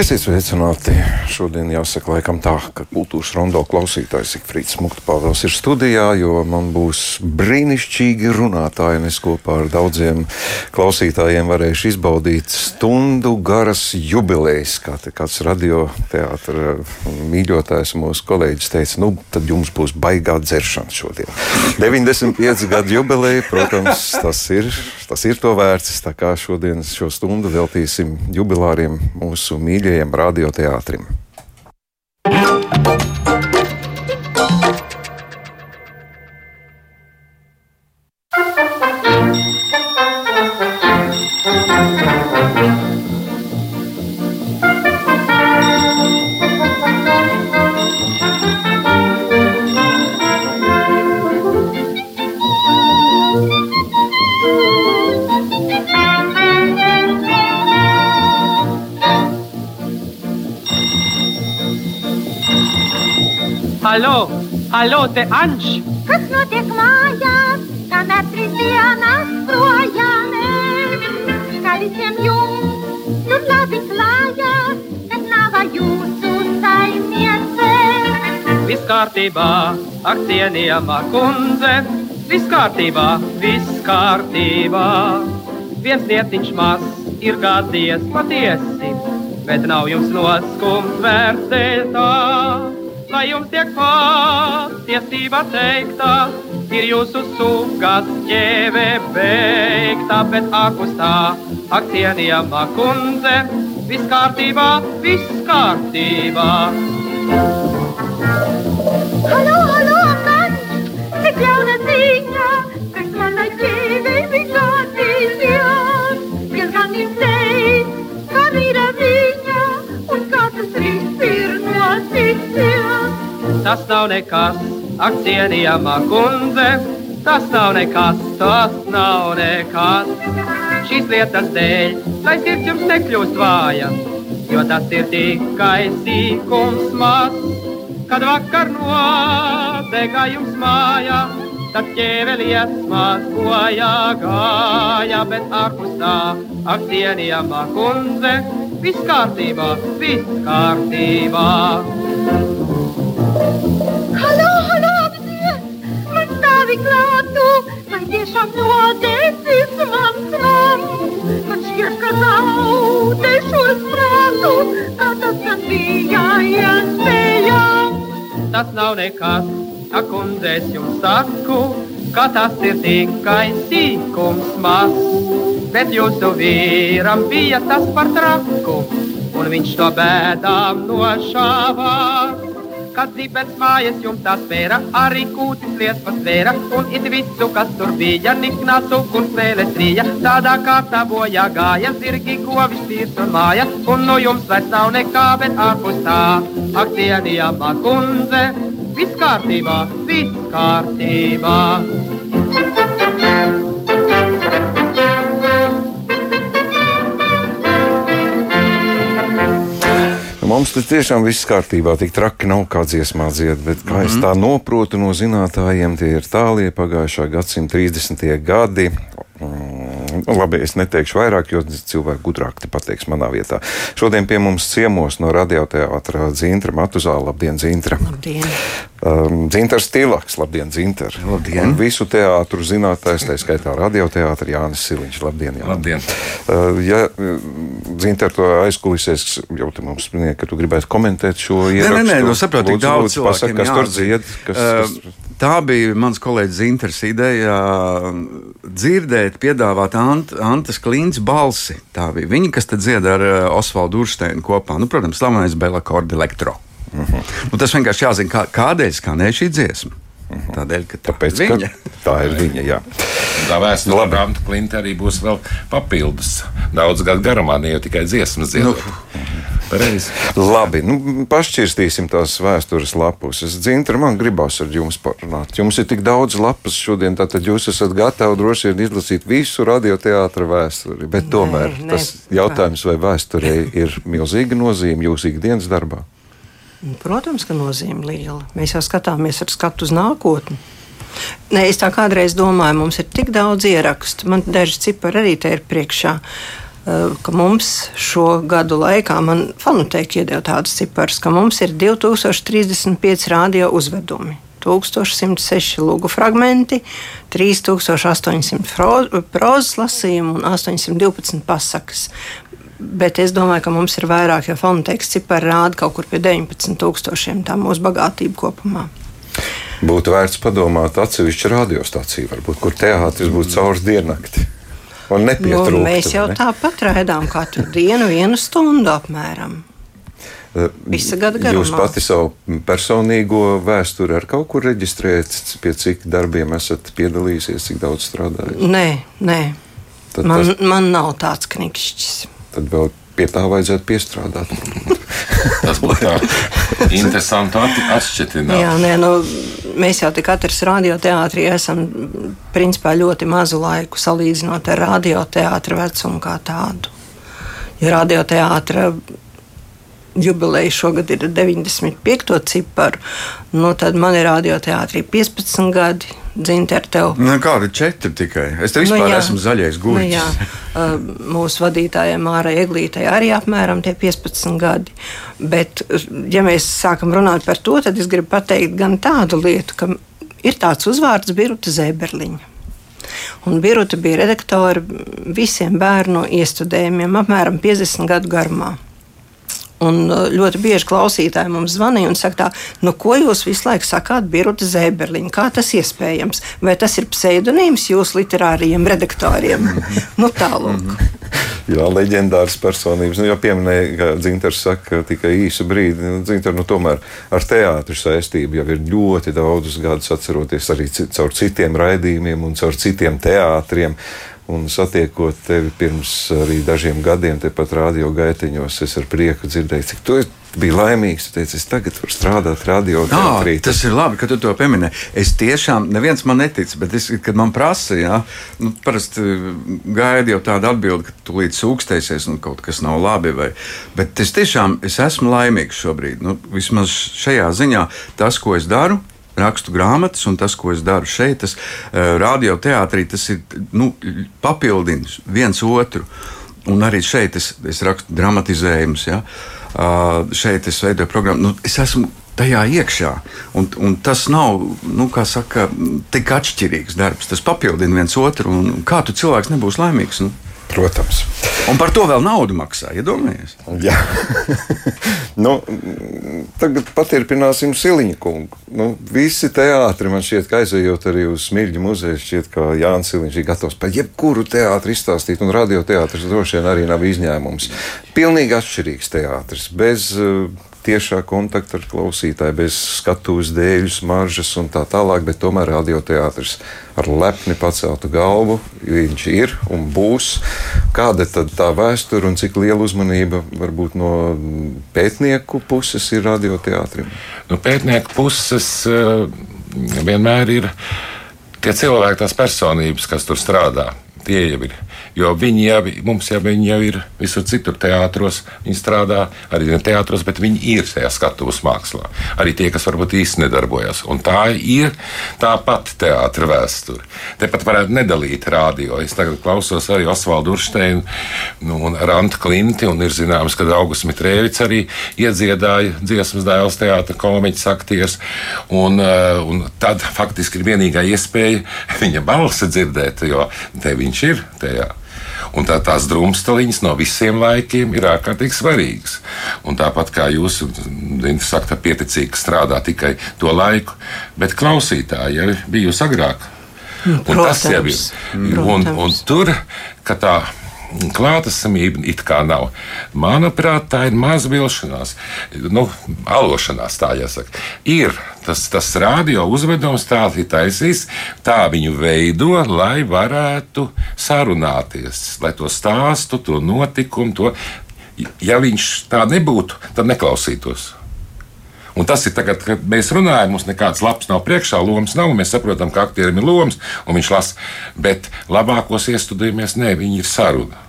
Esiet sveicināti. Šodien jāsaka, laikam tā, ka kultūras rondo klausītājs Ikfrīds Muktpāvels ir studijā, jo man būs brīnišķīgi runātāji, un es kopā ar daudziem klausītājiem varēšu izbaudīt stundu garas jubilejas, kā te kāds radioteātra mīļotājs mūsu kolēģis teica, nu, tad jums būs baigā dzeršana šodien. 95 gadu jubileja, protams, tas ir, tas ir to vērts, tā kā šodien šo stundu veltīsim jubilāriem mūsu mīļajiem mīļajiem radioteātrim. Te Anš! Kas notiek mājās, kamēr trīs dienas projām? Kā visiem jums, tur labi klājās, bet nav jūsu saimiece. Viss kārtībā, ak, cienījamā kundze, viss kārtībā, viss kārtībā. Viens dietiņš mazs ir gadījies patiesi, bet nav jums noskums vērts dēļ tā lai jums tiek patiesība teikta, ir jūsu sugas ķēve beigta, bet ārpus tā, ak, cienījamā kundze, viss kārtībā, viss kārtībā. Halo, halo, man, cik jauna ziņa, kas manai ķēvei bija gadījies, diezgan izteikt, kā vīra viņa, un kā tas viss ir. Tas nav nekas, ak, cienījamā kundze, tas nav nekas, tas nav nekas. Šīs lietas dēļ, lai sirds jums nekļūst vāja, jo tas ir tikai sīkums mazs. Kad vakar nodega jums mājā, tad ķēvelies maz bojā gāja, bet ārpus tā, ak, cienījamā kundze, viss kārtībā, viss kārtībā. Halo, halo, apzies! Man stāvi klātu, vai tiešām nodesis mans nams. Man šķiet, ka zaudēšos prātu, kā tas gan bija iespējams. Tas nav nekas, ak, kundze, es jums saku, ka tas ir tikai sīkums mazs. Bet jūsu vīram bija tas par traku, un viņš to bēdām nošāvās. Kad zibens mājas jumtā spēra, arī kūtis liesmas vēra, un it visu, kas tur bija, niknās uguns spēles rīja. Tādā kārtā bojā gāja zirgi, govis tīrs un māja, un no jums vairs nav nekā, bet ārpus tā, ak, cienījamā kundze, viss kārtībā, viss kārtībā. Mums tas tiešām viss kārtībā, tik traki nav kā dziesmā dzied, bet kā mm -hmm. es tā noprotu no zinātājiem, tie ir tālie pagājušā gadsimta 30. gadi. Mm, nu, labi, es neteikšu vairāk, jo cilvēki gudrāk te pateiks manā vietā. Šodien pie mums ciemos no radioteātra Zintra Matuzāla. Labdien, Zintra! Labdien! Um, Dzintars Tilaks, labdien, Dzintar! Labdien! Un visu teātru zinātājs, tā skaitā radioteātra Jānis Siliņš. Labdien! Jāni. Labdien! Uh, ja Dzintar to aizkulisēs, jau te mums minēja, ka tu gribētu komentēt šo ierakstu. Nē, nē, nē nu saproti, tik daudz lūdzu, pasaka, kas tur dzied, kas, kas... Uh, Tā bija mans kolēģis Zinters ideja dzirdēt, piedāvāt Ant, Antas Klīnas balsi. Tā bija viņa, kas dzied ar uh, Osvaldu Ursteinu kopā. Nu, protams, slavenais Belakorda elektro. Uh Mhm. -huh. nu, tas vienkārši jāzina, kā, kādēļ skanēja šī dziesma. Uh -huh. Tādēļ, ka tā Tāpēc, ir viņa. ka tā ir viņa, jā. Tā vēsture Labi. Brānta Klinta arī būs vēl papildus. Daudz gadu garumā, ne jau tikai dziesmas dziedāt. Nu. Pareizi. Labi, nu, pašķirstīsim tās vēstures lapus. Es dzintru, man gribās ar jums parunāt. Jums ir tik daudz lapas šodien, tātad jūs esat gatavi droši vien izlasīt visu radioteātra vēsturi. Bet Nē, tomēr nē. tas jautājums, vai vēsturei ir milzīga nozīme jūsu ikdienas darbā? Protams, ka nozīme liela. Mēs jau skatāmies ar skatu uz nākotni. Nē, es tā kādreiz domāju, mums ir tik daudz ierakstu. Man daži cipari arī te ir priekšā. eh, ka mums šo gadu laikā, man fonotēki iedeva tādas ciparas, ka mums ir 2035 radio uzvedumi. 1106 lūgu fragmenti, 3800 fro- prozas lasījumu un 812 pasakas. Bet es domāju, ka mums ir vairāk, jo fonotēks cipari rāda kaut kur pie 19,000. Tā mūsu bagātība kopumā. Būtu vērts padomāt atsevišķu radiostaciju, varbūt, kur teātris būtu caurs diennakti. Un Nu, mēs jau ne? tāpat raidām katru dienu, vienu stundu apmēram. Visa gada garumā. Jūs pati savu personīgo vēsturi ar kaut kur reģistrējat, pie cik darbiem esat piedalījusies, cik daudz strādājat. Nē, nē. Tad, Man, tas, man nav tāds knikšķis. Tad vēl pie tā vajadzētu piestrādāt. Tas būtu tā interesanti at- atšķirt. Jā, nē, nu, mēs jau te katrs radioteātrī esam principā ļoti mazu laiku salīdzinot ar radioteātra vecumu kā tādu. Jo radioteātra jubileja šogad ir 95. ciparu, nu, tad man ir radioteātrī 15 gadi. Dzinter, tev Nu, kāda četri tikai? Es te vispār Nu, jā. esmu zaļais Nu, gurķis. jā, mūsu vadītājai Mārai Eglītai arī apmēram tie 15 gadi. Bet, ja mēs sākam runāt par to, tad es gribu pateikt gan tādu lietu, ka ir tāds uzvārds Biruta Zēberliņa. Un Biruta bija redaktore visiem bērnu iestudējumiem, apmēram 50 gadu garumā. Un uh, ļoti bieži klausītāji mums zvanīja un saka, tā, nu, ko jūs visu laiku sakāt, Birta Zēberliņa? Kā tas iespējams? Vai tas ir pseidonīms jūsu literārajiem redaktoriem? nu, tālāk. Jā, leģendāras personības. Nu, jau pieminēja, ka Dzintars saka tikai īsu brīdi. Nu, Dzintar, nu, tomēr ar teātru saistību jau ir ļoti daudzus gadus atceroties arī caur citiem raidījumiem un caur citiem teātriem. Un satiekot tevi pirms arī dažiem gadiem, tepat radio gaitiņos, es ar prieku dzirdēju, cik tu biji laimīgs. Tu teici, es tagad varu strādāt radio teātrī. tas ir labi, ka tu to pieminēji. Es tiešām, neviens man netic, bet es, kad man prasa, jā, nu, parasti gaida jau tādu atbildi, ka tu līdz sūkstēsies un kaut kas nav labi. Vai, bet es tiešām es esmu laimīgs šobrīd. Nu, vismaz šajā ziņā tas, ko es daru. Rakstu grāmatas, un tas, ko es daru šeit, tas uh, radioteātrī, tas ir nu, papildina viens otru. Un arī šeit es, es rakstu dramatizējumus. Ja? Uh, šeit es veidoju programmu. Nu, es esmu tajā iekšā. Un, un tas nav nu, saka, tik atšķirīgs darbs. Tas papildina viens otru. Un kā tu cilvēks nebūs laimīgs? Nu? Protams. Un par to vēl naudu maksā. Iedomājies! Jā, nu, tagad paturpināsim Siliņu kungu. Nu, visi teātri man šķiet, ka aizejot arī uz Smilģu muzeju, šķiet, ka Jānis Siliņš ir gatavs par jebkuru teātri izstāstīt, un radioteātris droši vien arī nav izņēmums. Pilnīgi atšķirīgs teātris, bez uh, tiešā kontakta ar klausītāju, bez skatuves dēļu, smaržas un tā tālāk, bet tomēr radioteātris ar lepni paceltu galvu. Viņš ir un būs. Kāda tad tā vēsture un cik liela uzmanība varbūt no pētnieku puses ir radioteātrim? Nu, pētnieku puses eh, vienmēr ir tie cilvēki, tās personības, kas tur strādā. Tie jau ir. Jo viņi jau, mums jau, viņi jau ir visur citur, teātros. Viņi strādā arī ne teātros, bet viņi ir tajā skatuves mākslā. Arī tie, kas varbūt īsti nedarbojas. Un tā ir tā pati teātris vēsture. Tepat varētu nedalīt rādio. Es tagad klausos arī Osvaldu Ursteinu nu, un Rantu Klinti. Un ir zināms, ka Augusts Mitrēvits arī iedziedāja dziesmas dēls teātra komiķis aktieris. Un, eh, un tad faktiski ir vienīgā iespēja viņa balsi dzirdēt, jo te viņš ir tajā. Un tā, tās drumstaliņas no visiem laikiem ir ārkārtīgi svarīgas. Un tāpat kā jūs sakat, pieticīgi strādā tikai to laiku, bet klausītāji jau ir bijusi agrāk. Un tas jau ir. Protams, Un, un protams. tur, ka tā klātesamība it kā nav. Manuprāt, tā ir maza vilšanās, nu, alošanās, tā jāsaka. Ir tas, tas radio uzvedums, tā ir taisīs, tā viņu veido, lai varētu sarunāties, lai to stāstu, to notikumu, to. Ja viņš tā nebūtu, tad neklausītos. Un tas ir tagad, kad mēs runājam, mums nekāds labs nav priekšā, lomas nav. Mēs saprotam, ka aktierim ir lomas, un viņš lasa. Bet labākos iestudējumies, nē, viņi ir saruna.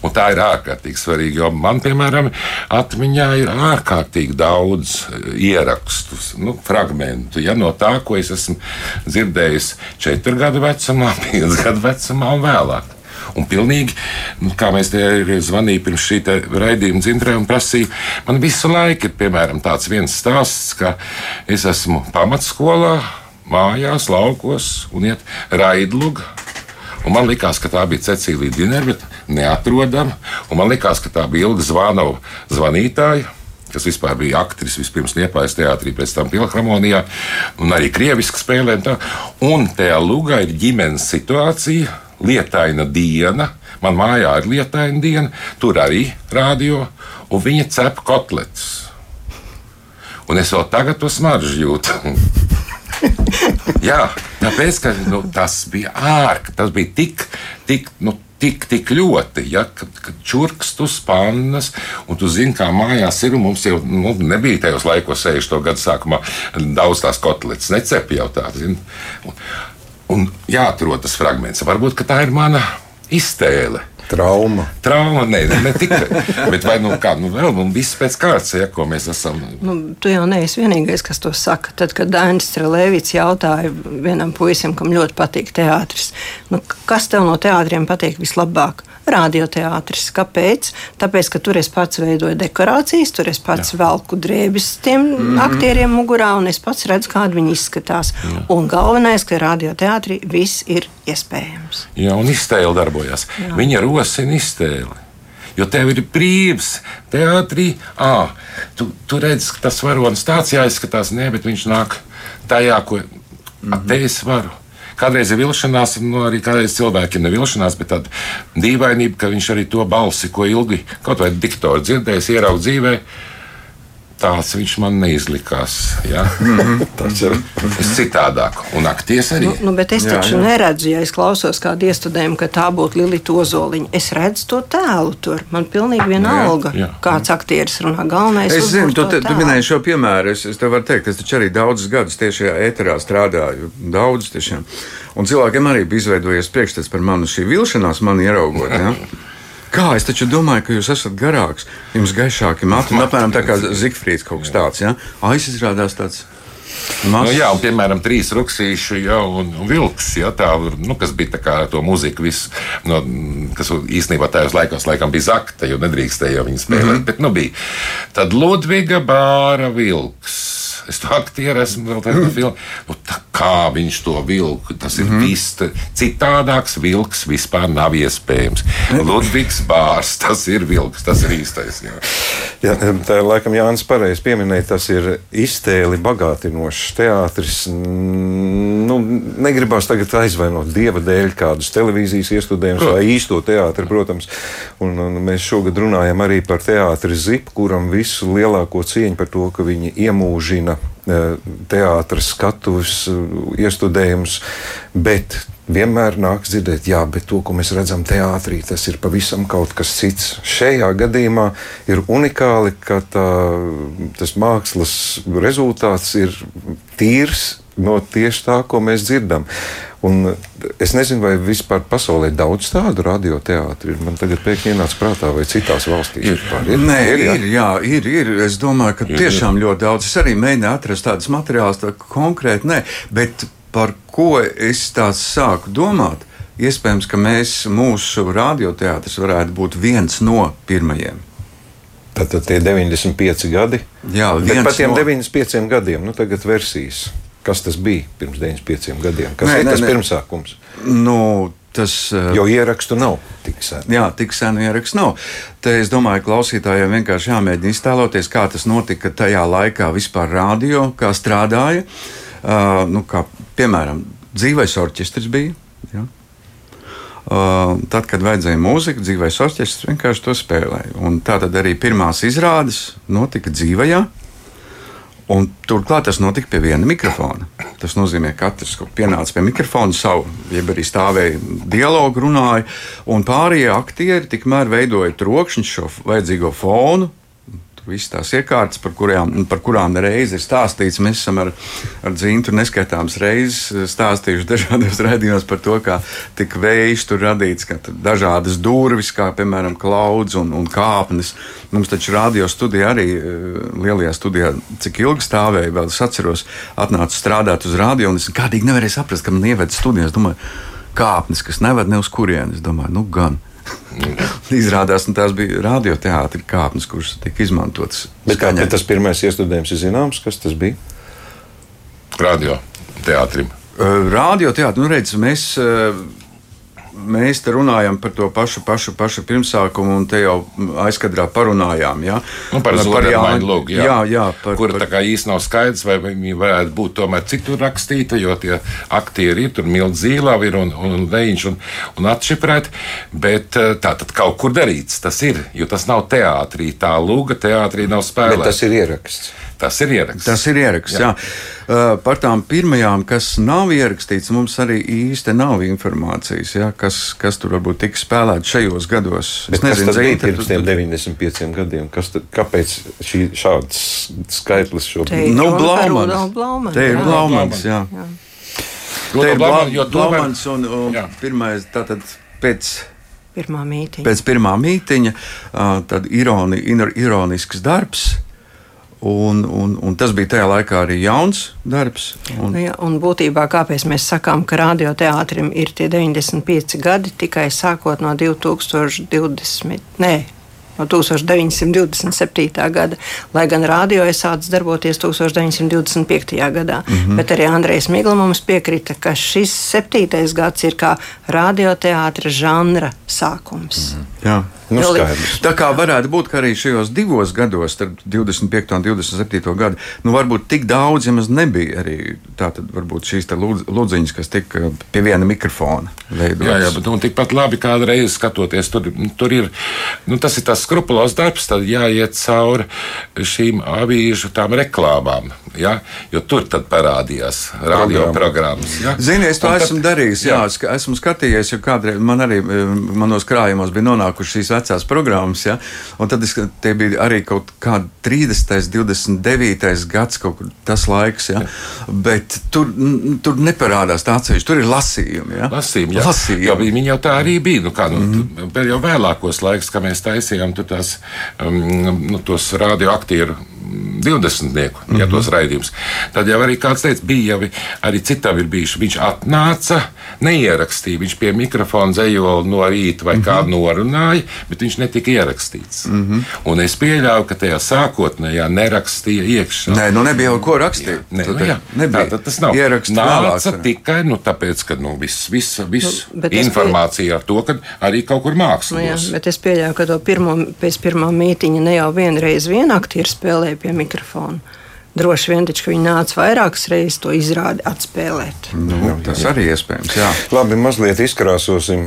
Un tā ir ārkārtīgi svarīga. Jo man, piemēram, atmiņā ir ārkārtīgi daudz eh, ierakstu, nu, fragment ja, no tā, ko es esmu dzirdējis 4 gadu vecumā, 5 gadu vecumā un vēlāk. Un pilnīgi, nu, kā mēs te zvanījām pirms šī raidījuma dzimtrē un prasīja, man visu laiku ir piemēram tāds viens stāsts, ka es esmu pamatskolā, mājās, laukos un iet raidluga. Un man liekas, ka tā bija Cecīlija Dinerva, neatrodama. Un man liekas, ka tā bija Ilga Zvanova zvanītāja kas vispār bija aktris vispirms Liepājas teātrī, pēc tam Pilharmonijā, un arī krieviski spēlē. Un, tā. un tajā lugā ir ģimenes situācija, lietaina diena. Man mājā ir lietaina diena, tur arī rādio, un viņa cep kotletes. Un es vēl tagad to smaržu jūtu. Jā, tāpēc, ka nu, tas bija ārkārtīgi, tas bija tik, tik nu, tik, tik ļoti, ja, kad, kad čurkst uz pannas, un tu zini, kā mājās ir. Mums jau nu, nebija tajos laikos, 60. gadu sākumā, daudz tās kotletes, necepja jau tādas. Un, jāatrod tas fragments. Varbūt tā ir mana iztēle. Trauma. Trauma, nē, ne, ne tikai. Bet vai nu kā, nu vēl mums viss pēc kārtas, ja ko mēs esam. Nu, tu jau neesi vienīgais, kas to saka. Tad, kad Dainis Strelēvits jautāja vienam puisim, kam ļoti patīk teātris, nu, kas tev no teātriem patīk vislabāk? Radioteātris. Kāpēc? Tāpēc, ka tur es pats veidoju dekorācijas, tur es pats Jā. velku drēbes tiem mm -hmm. aktieriem mugurā, un es pats redzu, kādi viņi izskatās. Jā. Un galvenais, ka radioteātrī viss ir iespējams. Jā, un iztēle darbojas. Jā. Viņa rosina iztēli. Jo tev ir brīvs, teātrī, ah, tu, tu redz, ka tas varonis tāds jāizskatās, nē, bet viņš nāk tajā, ko mm -hmm. te es varu. Kādreiz ir vilšanās, nu, arī kādreiz cilvēkiem ir vilšanās, bet tāda dīvainība, ka viņš arī to balsi, ko ilgi kaut vai diktori dzirdējis, ieraudzīja dzīvē tāds viņš man neizlikās. Ja? -hmm. Tas ir citādāk. Un akties arī. Nu, nu, bet es taču jā, jā. neredzu, ja es klausos kādu iestudējumu, ka tā būtu Lilita Ozoliņa. Es redzu to tēlu tur. Man pilnīgi vienalga, jā, jā. kāds aktieris runā galvenais. Es zinu, tu, tu minēji šo piemēru. Es, es tev varu teikt, es taču arī daudzus gadus tieši šajā ēterā strādāju. Daudz tiešām. Un cilvēkiem arī bija izveidojies priekšstats par manu šī vilšanās, man ieraugot. Ja? Kā es taču domāju, ka jūs esat garāks, jums gaišāki mati, un apmēram tā kā Zigfrīds kaut kas tāds. Ja? Ais izrādās tāds. Mas. Nu, jā, un, piemēram, trīs ruksīši jau, un, un vilks, jā, tā, nu, kas bija tā kā to mūziku, vis, no, kas īstenībā tajos laikos laikam bija zakta, jo nedrīkstēja viņu spēlēt, mm -hmm. bet nu bija. Tad Ludviga Bāra vilks Es to aktieru esmu vēl tādā filmā. Nu, tā kā viņš to vilka, tas ir mm viss citādāks. Vilks vispār nav iespējams. Ludvigs Bārs, tas ir vilks, tas ir īstais. Jā, jā tā ir laikam Jānis pareizi pieminēja, tas ir iztēli bagātinošs teātris. Nu, negribās tagad aizvainot dieva dēļ kādus televīzijas iestudējumus vai īsto teātri, protams. Un, un mēs šogad runājam arī par teātri Zipu, kuram visu lielāko cieņu par to, ka viņi iemūžina teātris, skatuves, eh, iestudējums, bet vienmēr nāk dzirdēt, jā, bet to, ko mēs redzam teātrī, tas ir pavisam kaut kas cits. Šajā gadījumā ir unikāli, ka tā, tas mākslas rezultāts ir tīrs no tieši tā, ko mēs dzirdam. Un es nezinu, vai vispār pasaulē ir daudz tādu radioteātru. Man tagad pēkšņi ienāca prātā, vai citās valstīs ir. ir? Nē, ir, jā. ir, jā, ir, ir. Es domāju, ka ir, tiešām ir. ļoti daudz. Es arī mēģināju atrast tādus materiālus, tā konkrēti nē. Bet par ko es tās sāku domāt? Iespējams, ka mēs, mūsu radioteātris varētu būt viens no pirmajiem. Tad, tad tie 95 gadi. Jā, bet par tiem no... 95 gadiem, nu tagad versijas. Kas tas bija pirms 95 gadiem? Kas nē, ir nē, tas nē. pirmsākums? Nu, Tas, uh, jo ierakstu nav tik sen. Jā, tik sen ierakstu nav. Te es domāju, ka klausītājiem vienkārši jāmēģina iztēloties, kā tas notika tajā laikā vispār rādio, kā strādāja. Uh, nu, kā, piemēram, dzīvais orķestris bija. Ja? Uh, tad, kad vajadzēja mūziku, dzīvais orķestris vienkārši to spēlēja. Un tā tad arī pirmās izrādes notika dzīvajā. Un turklāt tas notika pie viena mikrofona. Tas nozīmē, ka katrs pienāca pie mikrofona savu, jeb arī stāvēja dialogu, runāja, un pārējie aktieri tikmēr veidoja trokšņu, šo vajadzīgo fonu, Visas tās iekārtas, par, kurām, par kurām reiz ir stāstīts, mēs esam ar, ar Zintu neskaitāmas reizes stāstījuši dažādos raidījumos par to, kā tik vējš tur radīts, ka tur dažādas durvis, kā piemēram klaudz un, un kāpnes. Mums taču radio studijā arī eh, lielajā studijā, cik ilgi stāvēja, vēl es atceros, atnācu strādāt uz radio, un es kādīgi nevarēju saprast, ka man ieved studijā. Es domāju, kāpnes, kas neved ne uz kurieni. Es domāju, nu gan. Izrādās, ka tās bija radioteātris kāpnes, kuras tika izmantotas. Bet, kā, bet tas pirmais iestudējums ir zināms, kas tas bija? Radio teātrim. Radioteātris, nu redz, mēs. Mēs te runājam par to pašu, pašu, pašu pirmsākumu, un te jau aizkadrā parunājām. Ja? Nu, par Zvaigznes logu, jā. jā, jā par, kur par... tā kā īsti nav skaidrs, vai viņi varētu būt tomēr citur rakstīta, jo tie aktieri ir tur Milts Zīlāvi ir un, un Veņš un, un atšifrēti, bet eh, tā tad kaut kur darīts tas ir, jo tas nav teātrī, tā lūga teātrī nav spēlēta. Bet tas ir ieraksts. Tas ir ieraksts. Tas ir ieraksts. Jā. Jā. Uh, par tām pirmajām, kas nav ierakstīts, mums arī īsti nav informācijas, jā, kas, kas tur varbūt tika spēlēts šajos gados. Bet es nezinu, kas bija pirms tiem 95 gadiem. Kas tad, kāpēc šī, šāds skaitlis šobrīd? Nu, Blaumans. Te ir Blaumans, jā. jā. Te ir Blaumans un, un pirmais tātad pēc. Pirmā mītiņa. Pēc pirmā mītiņa, uh, tad ironi, ironisks darbs, Un, un, un tas bija tajā laikā arī jauns darbs. Un... Nu, ja, un būtībā, kāpēc mēs sakām, ka radioteātrim ir tie 95 gadi tikai sākot no 2020, ne, no 1927. gada, lai gan radio ir sācis darboties 1925. gadā. Mm -hmm. Bet arī Andrejs Migla mums piekrita, ka šis septītais gads ir kā radioteātra žanra sākums. Mm -hmm. Jā. Nu, skaidrs. tā kā varētu būt, ka arī šajos divos gados, starp 25. un 27. gadu, nu, varbūt tik daudz, ja maz nebija arī tātad varbūt šīs lūdziņas, kas tika pie viena mikrofona veidotas. Jā, jā, bet nu, tikpat labi kādreiz skatoties, tur, tur ir, nu, tas ir tas skrupulos darbs, tad jāiet cauri šīm avīžu tām reklāmām. Ja? Jo tur tad parādījās radioprogrammas. Ja? Zini, es to Un esmu tad, darījis. Jā, jā esmu skatījies, jo kādreiz man arī manos krājumos bija nonākušas šīs vecās programmas. Ja? Un tad es, tie bija arī kaut kādi 30, 29 gads, kaut kur tas laiks. Ja? Bet tur, tur neparādās tā atsevišķi. Tur ir lasījumi. Ja? Lasījumi, jā. lasījumi. Jā, viņi jau tā arī bija. Nu, kā, nu, mm -hmm. Jau vēlākos laikos, kad mēs taisījām tās, um, nu, tos radioaktieru 20. Mm -hmm. ja tos raidījumus. Tad jau arī kāds teica, bija jau arī citam ir bijuši. Viņš atnāca, neierakstīja, viņš pie mikrofona zejola no rīta vai mm -hmm. kā mhm. norunāja, bet viņš netika ierakstīts. Mm -hmm. Un es pieļauju, ka tajā sākotnējā nerakstīja iekšā. Nē, nu nebija jau ko rakstīt. Jā, ne, nu, jā, nebija. Tā, tas nav ieraksts. Nāca vēlāk, tikai nu, tāpēc, ka nu, viss, viss, viss nu, informācija pie... ar to, ka arī kaut kur mākslas. Nu, jā, bet es pieļauju, ka to pirmo, pēc pirmā mītiņa ne jau vienreiz vien aktieri spēlēja pie mikrofona. Droši vien, taču viņi nāca vairākas reizes to izrādi atspēlēt. Nu, tas arī iespējams. Jā. Labi, mazliet izkrāsosim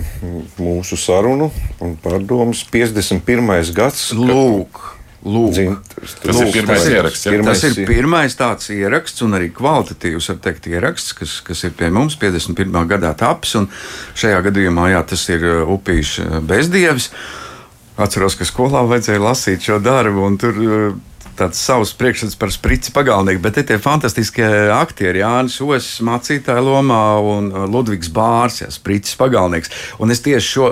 mūsu sarunu un pārdomas. 51. gads. Lūk. Lūk, Dzint, tas, lūk, ir pirmais tas, ieraksts, pirmais, tas ir pirmais tāds ieraksts, un arī kvalitatīvs teikt, ieraksts, kas, kas ir pie mums 51. gadā taps. Šajā gadījumā jā, tas ir uh, upīšu uh, bezdievis. Atceros, ka skolā vajadzēja lasīt šo darbu, un tur uh, tāds savs priekšstats par sprici pagalnieku, bet te tie fantastiskie aktieri, Jānis Osis, mācītāja lomā un uh, Ludvigs Bārs, jā, spricis pagalnieks. Un es tieši šo,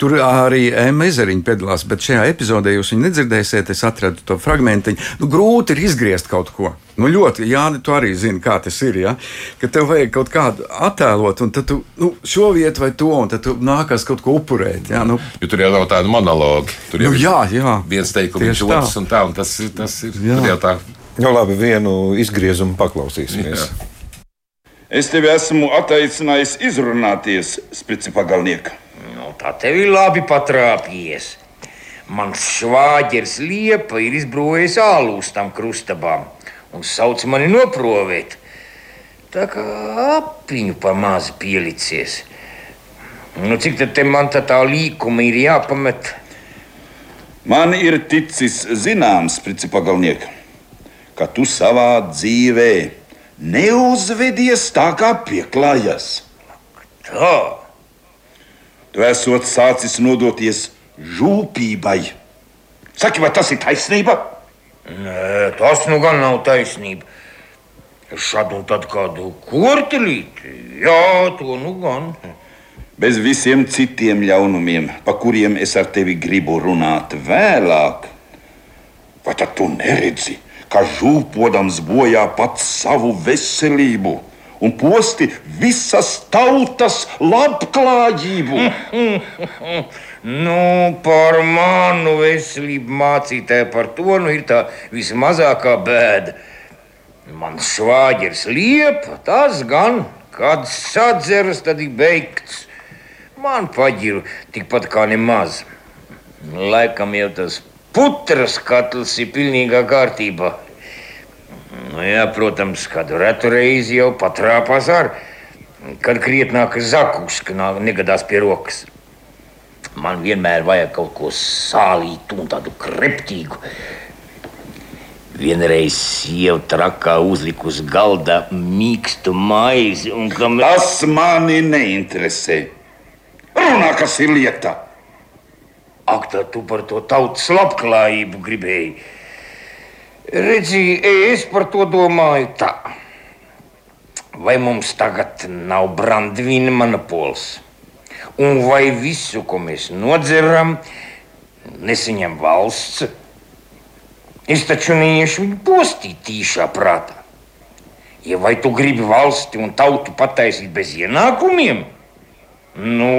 tur arī Emma Ezeriņa piedalās, bet šajā epizodē jūs viņu nedzirdēsiet, es atradu to fragmentiņu. Nu, grūti ir izgriezt kaut ko. Nu, ļoti, Jāni, tu arī zini, kā tas ir. Ja? Ka tev vajag kaut kādu attēlot, un tad tu nu, šo vietu vai to, un tad tu nākās kaut ko upurēt. Ja? Nu, jo tur jau nav tāda monologa. Tur jau nu, jā, jā. viens teikums, otrs un tā, un tas, tas ir jau tā. Nu, labi, vienu izgriezumu paklausīsimies. Jā. Es tevi esmu attaicinājis izrunāties, Sprici pagalnieka. Nu, tā tev ir labi patrāpījies. Mans švāģers liepa ir izbrūvējis ālūs tam krustabām un sauc mani noprovēt. Tā kā apiņu pamāzi pielicies. Nu, cik tad man tā, tā līkuma ir jāpamet? Man ir ticis zināms, Prici pagalniek, ka tu savā dzīvē neuzvedies tā, kā pieklājas. Tā. Tu esot sācis nodoties žūpībai. Saki, vai tas ir taisnība? Nē, tas nu gan nav taisnība. Šādu un tad kādu kortelīti, jā, to nu gan. Bez visiem citiem ļaunumiem, pa kuriem es ar tevi gribu runāt vēlāk. Vai tad tu neredzi, ka žūpodams bojā pats savu veselību un posti visas tautas labklājību. Nu, par manu veselību mācītāju par to nu ir tā vismazākā bēda. Mans švāģers liepa, tas gan, kad sadzeras, tad ir beigts. Man paģiru tikpat kā nemaz. Laikam jau tas putras katls ir pilnīgā kārtībā. Nu, jā, protams, kādu retu reizi jau patrāpās ar, kad krietnāk zakus, ka nā- negadās pie rokas. Man vienmēr vajag kaut ko sālītu un tādu kreptīgu. Vienreiz sieva trakā uzlika uz galda mīkstu maizi, kam Tas mani neinteresē. Runā, kas ir lieta. Ak, tā tu par to tautas labklājību gribēji. Redzi, es par to domāju tā. Vai mums tagad nav brandvīna monopols? Un vai visu, ko mēs nodzeram, nesaņem valsts? Es taču neiešu viņu postīt tīšā prātā. Ja vai tu gribi valsti un tautu pataisīt bez ienākumiem? Nu,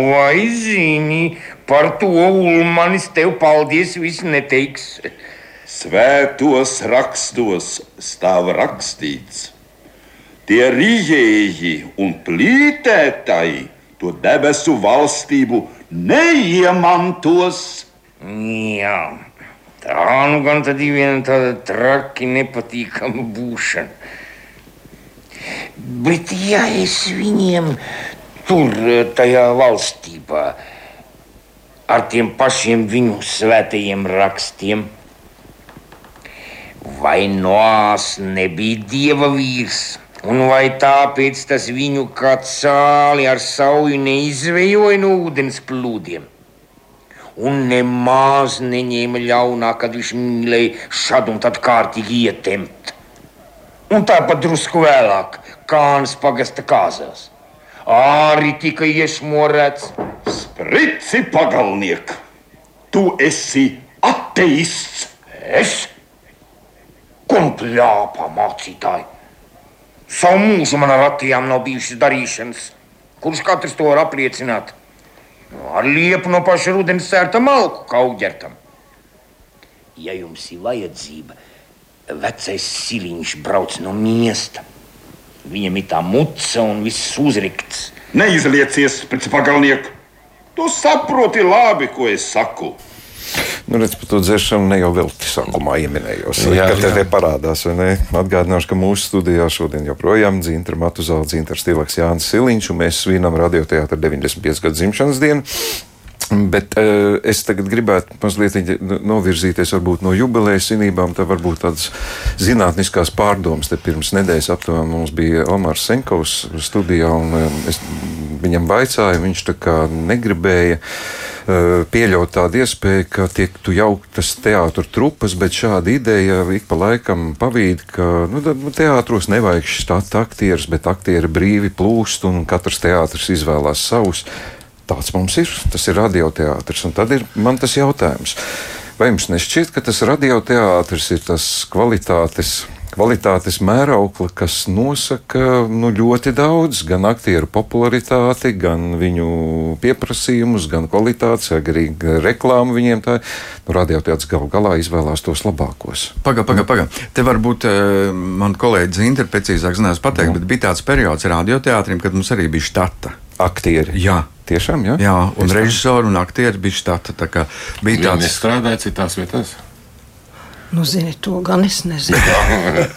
zini, par to Ulmanis tev paldies viss neteiks. Svētos rakstos stāv rakstīts, tie rīģēji un plītētāji to debesu valstību neiemantos. Jā, tā nu gan tad ir viena tāda traki nepatīkama būšana. Bet ja es viņiem tur, tajā valstībā, ar tiem pašiem viņu svētajiem rakstiem, vai Noās nebija dieva vīrs, un vai tāpēc tas viņu kā cāli ar sauju neizvejoja no ūdens plūdiem? Un nemaz neņēma ļaunā, kad viņš mīlēja šādu un tad kārtīgi ietemt. Un tāpat drusku vēlāk, Kānas pagasta kāzās. Arī tika iesmorēts. Sprici pagalniek, tu esi ateists. Es? Kompļāpā mācītāji. Savu mūžu man ar atījām nav bijušas darīšanas. Kurš katrs to var apliecināt? Ar liepu no paša rudens sērta malku kauģertam. Ja jums ir vajadzība, vecais siliņš brauc no miesta. Viņam ir tā muca un viss uzrikts. Neizliecies, sprici pagalniek. Tu saproti labi, ko es saku. Nu, redz, par to dzeršanu ne jau vēl sākumā ieminējos. Jā, jā. Te parādās, vai ne? Atgādināšu, ka mūsu studijā šodien joprojām Dzintra Matuzāla, Dzintra Stilaks, Jānis Siliņš, un mēs svinam radioteātra 95 gadu dzimšanas dienu. Bet uh, es tagad gribētu mazliet novirzīties varbūt, no jubilejas svinībām. Tā varbūt tādas zinātniskās pārdomas. Te pirms nedēļas aptuveni mums bija Omars Senkovs studijā, un um, es viņam vaicāju, viņš tā kā negribēja uh, pieļaut tādu iespēju, ka tiek jauktas teātros trupas, bet šāda ideja ik pa laikam pavīd, ka nu, nu, teātros nevajag šīs aktierus, bet aktieri brīvi plūst un katrs teātris izvēlās savus. Tāds mums ir, tas ir radioteātris. Un tad ir man tas jautājums, vai jums nešķiet, ka tas radioteātris ir tas kvalitātes, kvalitātes mērauklis, kas nosaka nu, ļoti daudz, gan aktieru popularitāti, gan viņu pieprasījumus, gan kvalitātes, gan arī reklāmu viņiem. Tā nu, radioteātris galu galā izvēlās tos labākos. Pagaid, pagaid, pagaid. Te varbūt uh, man kolēģis Zinter precīzāk zinās pateikt, bet bija tāds periods radioteātrim, kad mums arī bija štata. Aktieri. Jā. Tiešām, jā. Jā, un režisori un aktieri bija štata. tā kā Bija Viņi tāds nestrādāja citās vietās. Nu, zini, to gan es nezinu. Jā,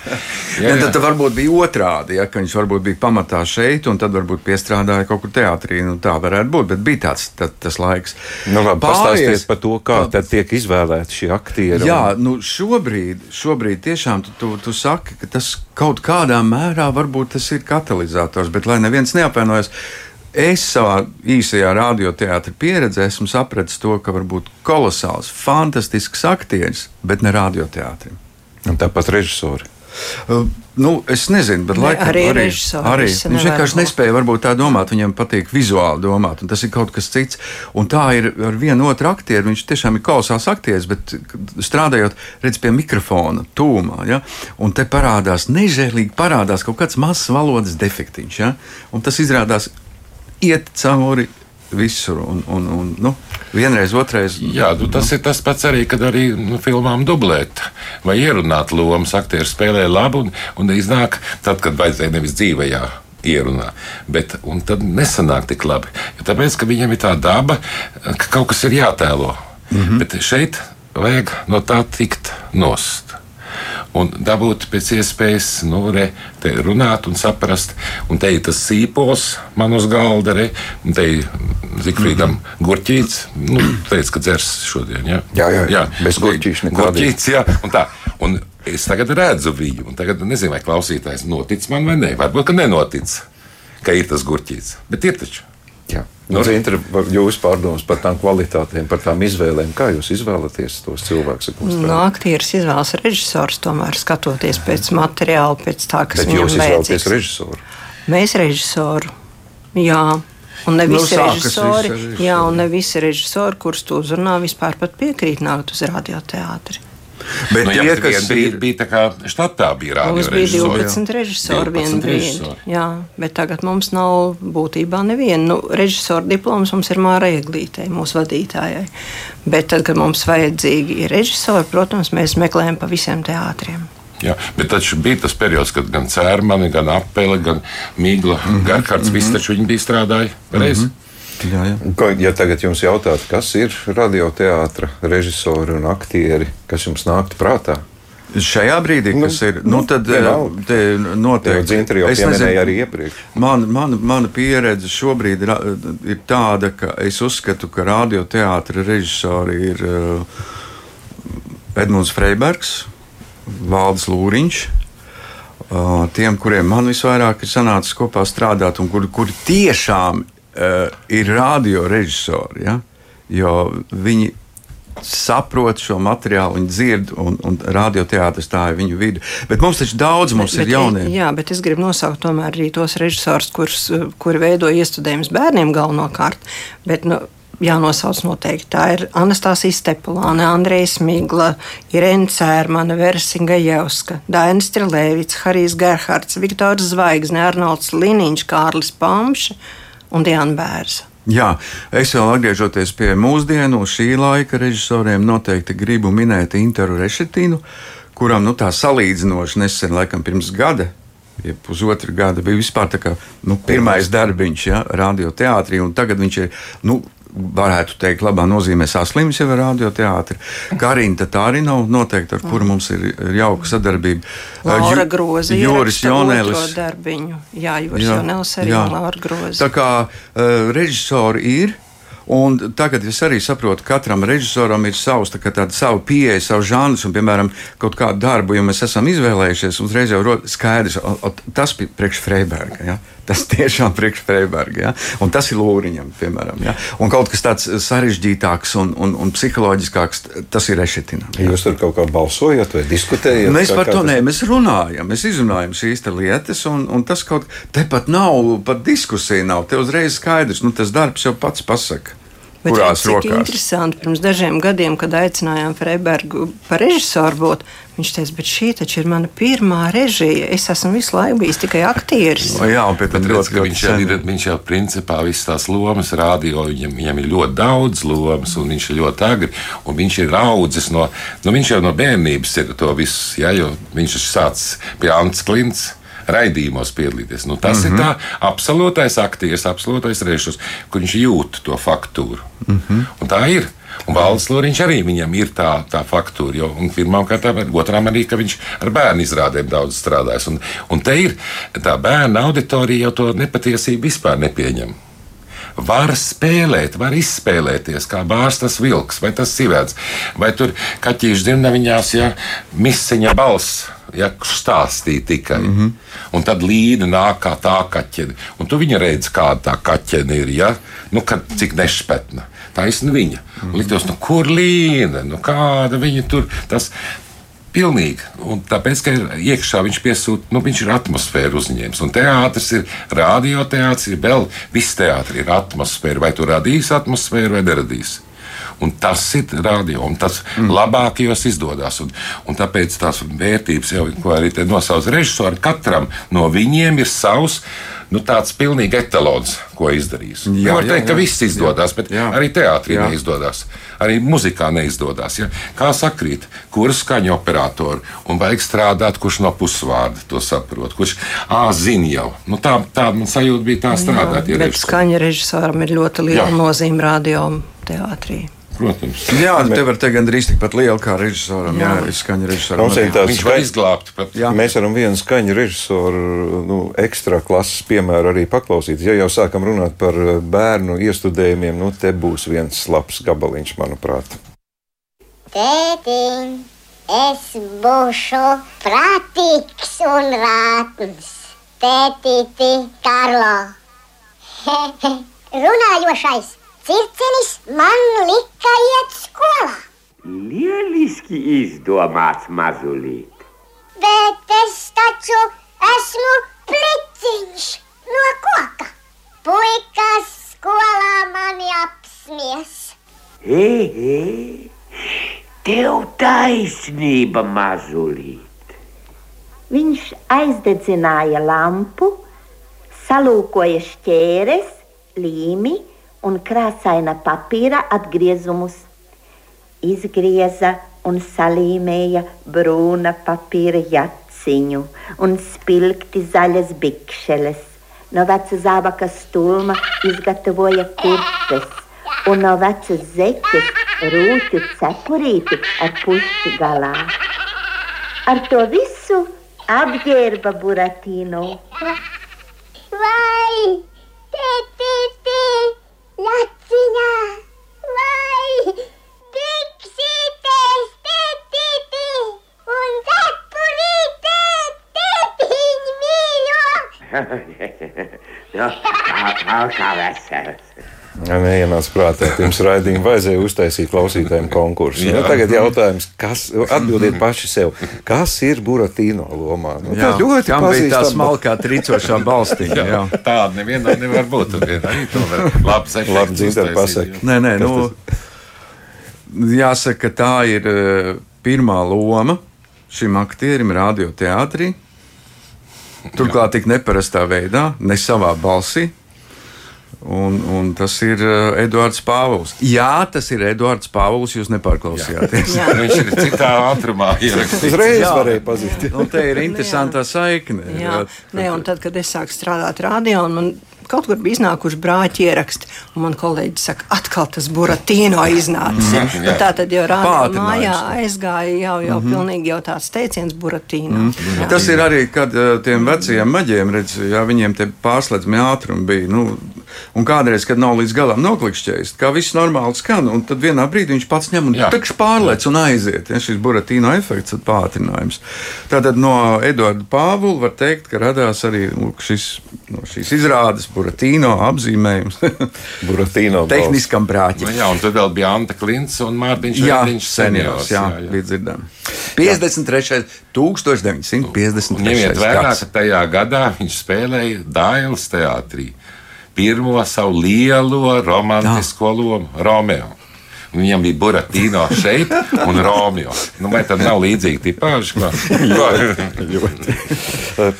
Ja, jā. tad, tad varbūt bija otrādi, ja, ka viņš varbūt bija pamatā šeit, un tad varbūt piestrādāja kaut kur teātrī. Nu, tā varētu būt, bet bija tāds tā, tas laiks. Nu, labi, pastāstiet par to, kā tad tiek izvēlēti šie aktieri. Jā, un- nu šobrīd, šobrīd tiešām tu, tu, tu saki, ka tas kaut kādā mērā varbūt tas ir katalizators, bet lai neviens neapvainojas. Es savā īsajā radioteātrī pieredzē esmu sapratis to, ka var būt kolosāls, fantastisks aktieris, bet ne radioteātrim. Un tāpat režisori. Uh, Nu, es nezinu, bet Ne, laikam, arī arī, režisori arī. Viņš vienkārši nespēja varbūt tā domāt. Viņam patīk vizuāli domāt, un tas ir kaut kas cits. Un tā ir ar vienu otru aktieru. Viņš tiešām ir kolosāls aktieris, bet strādājot redz, pie mikrofona, tūmā, ja, un te parādās nežēlīgi parādās kaut kāds mazs valodas defektiņš. Ja, un tas izrādās iet cauri visur. Un, un, un, nu, vienreiz, otrreiz. Jā, nu, tas ir tas pats arī, kad arī nu, filmām dublēt vai ierunāt lomas. Aktieri spēlē labi un, un iznāk tad, kad vajadzēja nevis dzīvajā. Ierunā, bet tad nesanāk tik labi. Jo tāpēc, ka viņam ir tā daba, ka kaut kas ir jātēlo. Mm -hmm. Bet šeit vajag no tā tikt nost. Un dabūt pēc iespējas nu, re, te runāt un saprast. Un te ir tas sīpols man uz galda, re, un te ir Zikfrīdam mm -hmm. gurķīts. Nu, teica, ka dzers šodien. Ja? Jā, jā, jā. Bez gurķīša nekādīgi. Gurķīts, jā, un tā. Un es tagad redzu viņu, un tagad nezinu, vai klausītājs notic man vai nē. Varbūt, ka nenotic, ka ir tas gurķīts. Bet ir taču. Jā. Nu, Zintra, jūs pārdomas par tām kvalitātēm, par tām izvēlēm. Kā jūs izvēlaties tos cilvēkus? strādājat? aktieris izvēlas režisors, tomēr skatoties pēc materiāla, pēc tā, kas Bet viņam jūs izvēlaties vajadzīgs. režisoru. Mēs režisoru, jā. Un ne Nu, visi sākas režisori, visi režisori. jā, un ne visi režisori, kurus tu uzrunā, vispār piekrīt nākt uz radioteātri. Bet Nu, jā, tie, bet kas vien brīdi ir bija tā kā štatā bija Mums bija radiorežisori. 12 režisori 12 vienā brīdī. režisori. Jā, bet tagad mums nav būtībā neviena. Nu, režisora diploms mums ir Māra Eglītei, mūsu vadītājai. Bet tad, kad mums vajadzīgi ir režisori, protams, mēs meklējam pa visiem teātriem. Jā, bet taču bija tas periods, kad gan Cērmani, gan Apele, gan Mīgla, mm -hmm. Garkārds, mm -hmm. visi taču viņi bija strādājuši. Mm -hmm. Jā, jā. Ko, ja tagad jums jautātu, kas ir radioteātris, režisori un aktieri, kas jums nāktu prātā? Šajā brīdī, Nu, kas ir, nu, nu, tad eh, te noteikti. Jau Es nezinu, arī iepriekš. Man, man, mana pieredze šobrīd ir, ir tāda, ka es uzskatu, ka radioteātris režisori ir uh, Edmunds Freibergs, Valdis Lūriņš. Uh, tiem, kuriem man visvairāk ir sanācis kopā strādāt, un kuri kur tiešām ir radiorežisori, ja? jo viņi saprot šo materiālu, viņi dzird, un, un radioteātris tā ir viņu vidi. Bet mums taču daudz mums Bet- ir jaunie. Jā, bet es gribu nosaukt tomēr arī tos režisorus, kurus, eh, kuri veido iestudējumus bērniem galvenokārt. Bet, nu, Jānosauc noteikti. Tā ir Anastasija Stepulāne, Andrejs Migla, Irēna Cērmana, Versinga Jevska, Dainis Trilēvits, Harijs Gerhards, Viktors Zvaigzne, Arnolds Liniņš, Kārlis Pamša un Diana Bērza. Jā, es vēl atgriežoties pie mūsdienu, šī laika režisoriem, noteikti gribu minēt Interu Rešetinu, kuram nu, tā salīdzinoši nesen, laikam pirms gada. Ja pusotra gada bija vispār tā kā, nu, pirmais darbiņš, ja, radioteātrī, un tagad viņš ir, nu, varētu teikt, labā nozīmē saslims jau ar radioteātri. Karina Tatārinova noteikti, ar kuru mums ir, jauka sadarbība. Laura Groza, Joris Jonēlis. darbiņu. Jā, Joris Jonēlis arī jā. Laura Groza. Tā kā uh, režisori ir. Un tagad es arī saprotu, ka katram režisoram ir savs, tā tāda sava pieeja, savs žanrs, un, piemēram, kaut kādu darbu, ja mēs esam izvēlējušies, uzreiz jau ir skaidrs, o, o, tas bija priekš Freiberga. Ja? Tas tiešām priekš Freiberga. Ja? Un tas ir Lūriņam, piemēram. Ja? Un kaut kas tāds sarežģītāks un, un, un psiholoģiskāks, tas ir Rešetinam. Ja? Jūs tur kaut kā balsojat vai diskutējat? Mēs Kā- par kā to tas- nē, mēs runājam, mēs izrunājam šīs lietas, un, un tas kaut tepat nav pat diskusija. Nav. Te uzreiz skaidrs, nu, tas darbs jau pats pasaka. Bet Kurās cik rokās? interesanti, pirms dažiem gadiem, kad aicinājām Freibergu par režisoru būt, viņš teica, bet šī taču ir mana pirmā režija. Es esmu visu laiku bijis tikai aktieris. O, jā, un pēc tam redz, ļoti, ka ļoti viņš, ir, viņš jau principā visas tās lomas rādio, viņam, viņam ir ļoti daudz lomas, un viņš ir ļoti agri. un Viņš ir audzis no, nu, viņš jau no bērnības ir to visu, ja, jo viņš ir sācis pie Ants Klints. Raidījumos piedalīties. Nu, tas mm -hmm. ir tā absolūtais aktieris, absolūtais režisors, kur viņš jūt to faktūru. Mm -hmm. Un tā ir. Un Valdis Loriņš arī viņam ir tā, tā faktūra. Jo, kārtām, otrām arī, ka viņš ar bērnu izrādēm daudz strādājis. Un, un te ir tā bērna auditorija jau to nepatiesību vispār nepieņem. Var spēlēt, var izspēlēties, kā bārstas vilks vai tas sivēts. Vai tur kaķīšu dzirnaviņās, ja misiņa balss. Ja stāstīja tikai. Mm -hmm. Un tad līnija nāk kā tā kaķene. Un tu viņa redzi, kāda tā kaķene ir. Ja? Nu, kad, cik nešpatna. Tā ir viņa. Mm -hmm. Liktos, nu, kur līnija, nu, kāda viņa tur. Tas, Pilnīgi. Un tāpēc, ka ir iekšā viņš piesūta, nu, viņš ir atmosfēra uzņēmis. Un teātris ir radioteātris, ir vēl viss teātris ir atmosfēra. Vai tu radīsi atmosfēru vai neradīsi? Un tas ir radio, un tas mm. labākajos izdodas. Un, un tāpēc tās vērtības, jau, ko arī nosauc režisori, katram no viņiem ir savs. Nu, tāds pilnīgi etalons, ko izdarījis. Jā, Var teikt, jā, jā. ka viss izdodas, bet jā. arī teātrī jā. neizdodas. Arī muzikā neizdodas. Ja? Kā sakrīt, kurš skaņu operatoru un vajag strādāt, kurš no pusvārda to saprot, kurš zina jau. Nu, tā, tā man sajūta bija tā strādāt. Jā, bet skaņa režisoram ir ļoti liela jā. nozīme radio teātrī. Protams. Jā, te var teikt, gandrīz tikpat liela kā režisoram. Jā, jā skaņa režisoram. Viņš var izglābt. Pat. Jā. Mēs varam vienu skaņu režisoru nu, ekstra klases piemēru arī paklausīties. Ja jau sākam runāt par bērnu iestudējumiem, nu te būs viens labs gabaliņš, manuprāt. Tētiņ, es būšu prātīgs un rātns. Tētīti, Karlo. Runājošais Circenis man lika iet skolā. Lieliski izdomāts mazulīt. Bet es taču esmu pliciņš no koka. Puikas skolā mani apsmies. Ei, tev taisnība, mazulīt. Viņš aizdedzināja lampu, salūkoja šķēres, līmi un krāsaina papīra atgriezumus. Izgrieza un salīmēja brūna papīra jaciņu un spilgti zaļas bikšeles. No veca zābaka stulma izgatavoja kurpes un no veca zeķes rūķu cepurīti ar pušķi galā. Ar to visu apģērba Buratīnu. Vai, tētī, Laciņā! Vai! Biksītes, tētīti! Un cepurīte, tētiņ mīļo! nu, tā kā vesels. Neienāca prātā, pirms raidījuma vajadzēja uztaisīt klausītājiem konkursu. Nu, tagad jautājums, kas, atbildiet paši sev, kas ir Buratīno lomā? Nu, jā, ļoti Kam bija tā smalkā tricošā balstiņa. jā. Tāda nevienam nevar būt. Arī to var labs Labi, dzīvē pasaka. Nē, nē, nu, jāsaka, tā ir uh, pirmā loma šim aktierim radioteātrī. Turklāt tik neparastā veidā, ne savā balsī, Un, un tas ir uh, Eduards Pāvils. Jā, tas ir Eduards Pāvils. Jūs nepārklausījāties. Jā. Viņš ir citā ātrumā ierakstīts. Uzreiz varēja pazīt. nu, te ir interesanta saikne. Jā, Nē, un tad, kad es sāku strādāt radio, un man kaut kur bija iznākuši brāļi ieraksti. Man kolēģi saka, atkal tas buratīno iznācis. Mm -hmm, tā tad jau rādījā mājā aizgāja jau, jau mm -hmm. pilnīgi jau tāds teiciens buratīno. Mm -hmm. Tas ir arī, kad uh, tiem vecajiem maģiem, redz, jā, viņiem te pārslēdzami ātrumi bija. Nu, Un kādreiz, kad nav līdz galam noklikšķējis, kā viss normāli skan, un tad vienā brīdī viņš pats ņem un tekš pārlec un aiziet. Ja, šis buratīno efekts ir pātrinājums. Tātad no Eduarda Pāvula var teikt, ka radās arī lūk, šis, no šīs izrādes Buratīno apzīmējums. Buratīno tehniskam brāķim. Nu, jā, un tad vēl bija Anta Klints un Mārtiņš Šēniņš seniors. Jā, jā, jā. bija dzirdami. 53. 1953. Ņemiet vērā, ka tajā gadā viņš spēlēja Dailas teātrī. Pirmo savu lielo romantisko lomu - Romeo. Viņam bija Buratīno šeit un Romeo. Nu, vai tad nav līdzīgi tipāži?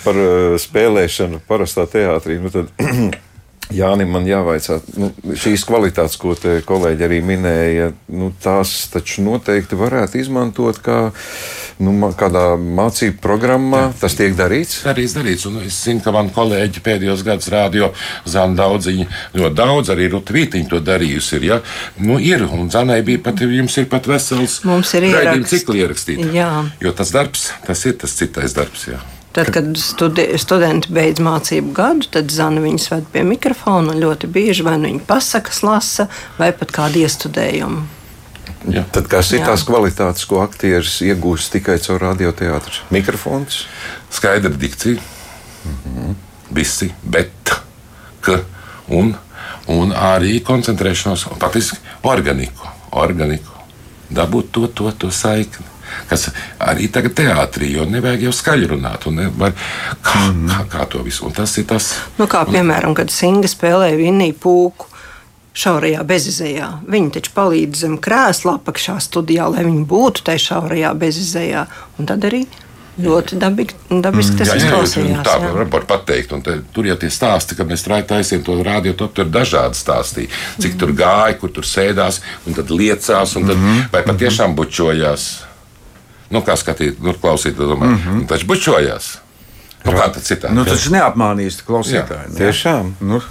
Par uh, spēlēšanu parastā teātrī. Nu tad, Jānis, man jāvaicā, nu, šīs kvalitātes, ko te kolēģi arī minēja, nu, tās taču noteikti varētu izmantot kā nu, kādā mācību programmā. Jā. Tas tiek darīts? Arī darīts, un es zinu, ka man kolēģi pēdējos gados rādio zana daudziņi, ļoti daudz arī Rutvītiņi to darījusi. Ir, ja? nu, ir, un Zanai bija pat, jums ir pat vesels Mums ir raidījuma cikli ierakstīti. Jā. Jo tas darbs, tas ir tas citais darbs. Jā. Tad, kad studi studenti beidz mācību gadu, tad Zana viņus ved pie mikrofona un ļoti bieži vai nu viņa pasakas lasa, vai pat kādu iestudējumu. Ja. Tad kas ir Jā. tās kvalitātes, ko aktieris iegūst tikai caur radioteātru? Mikrofons, skaidra dikcija, mm -hmm. visi, bet, ka, un, un arī koncentrēšanos, patiesībā organiku. organiku dabūt to, to, to saikni. Kas arī tagad teātrī, jo nevajag jau skaļi runāt. un Nevar, kā, kā, kā to visu? Un tas ir tas. Nu, kā piemēram, kad Singa spēlēja Vinniju Pūku. Šaurajā bezizējā. Viņi taču palīdz zem krēsla apakšā studijā, lai viņi būtu tajā šaurajā bezizējā. Un tad arī ļoti dabīgi, dabiski tas Jā, jā, jā, izklausījās. tā jā. var pateikt. Un te, tur jau tie stāsti, kad mēs taisījām to rādio, top, tur dažādi stāsti. Cik tur gāja, kur tur sēdās, un tad liecās, un tad, mm -hmm. vai patiešām bučojās. Nu, kā skatīt, nu, klausīt, domāju, mm -hmm. taču bučojās. Nu, kā tad citādi? Nu, tas neapmānīs klausītāju. ne? Tiešām. Nu,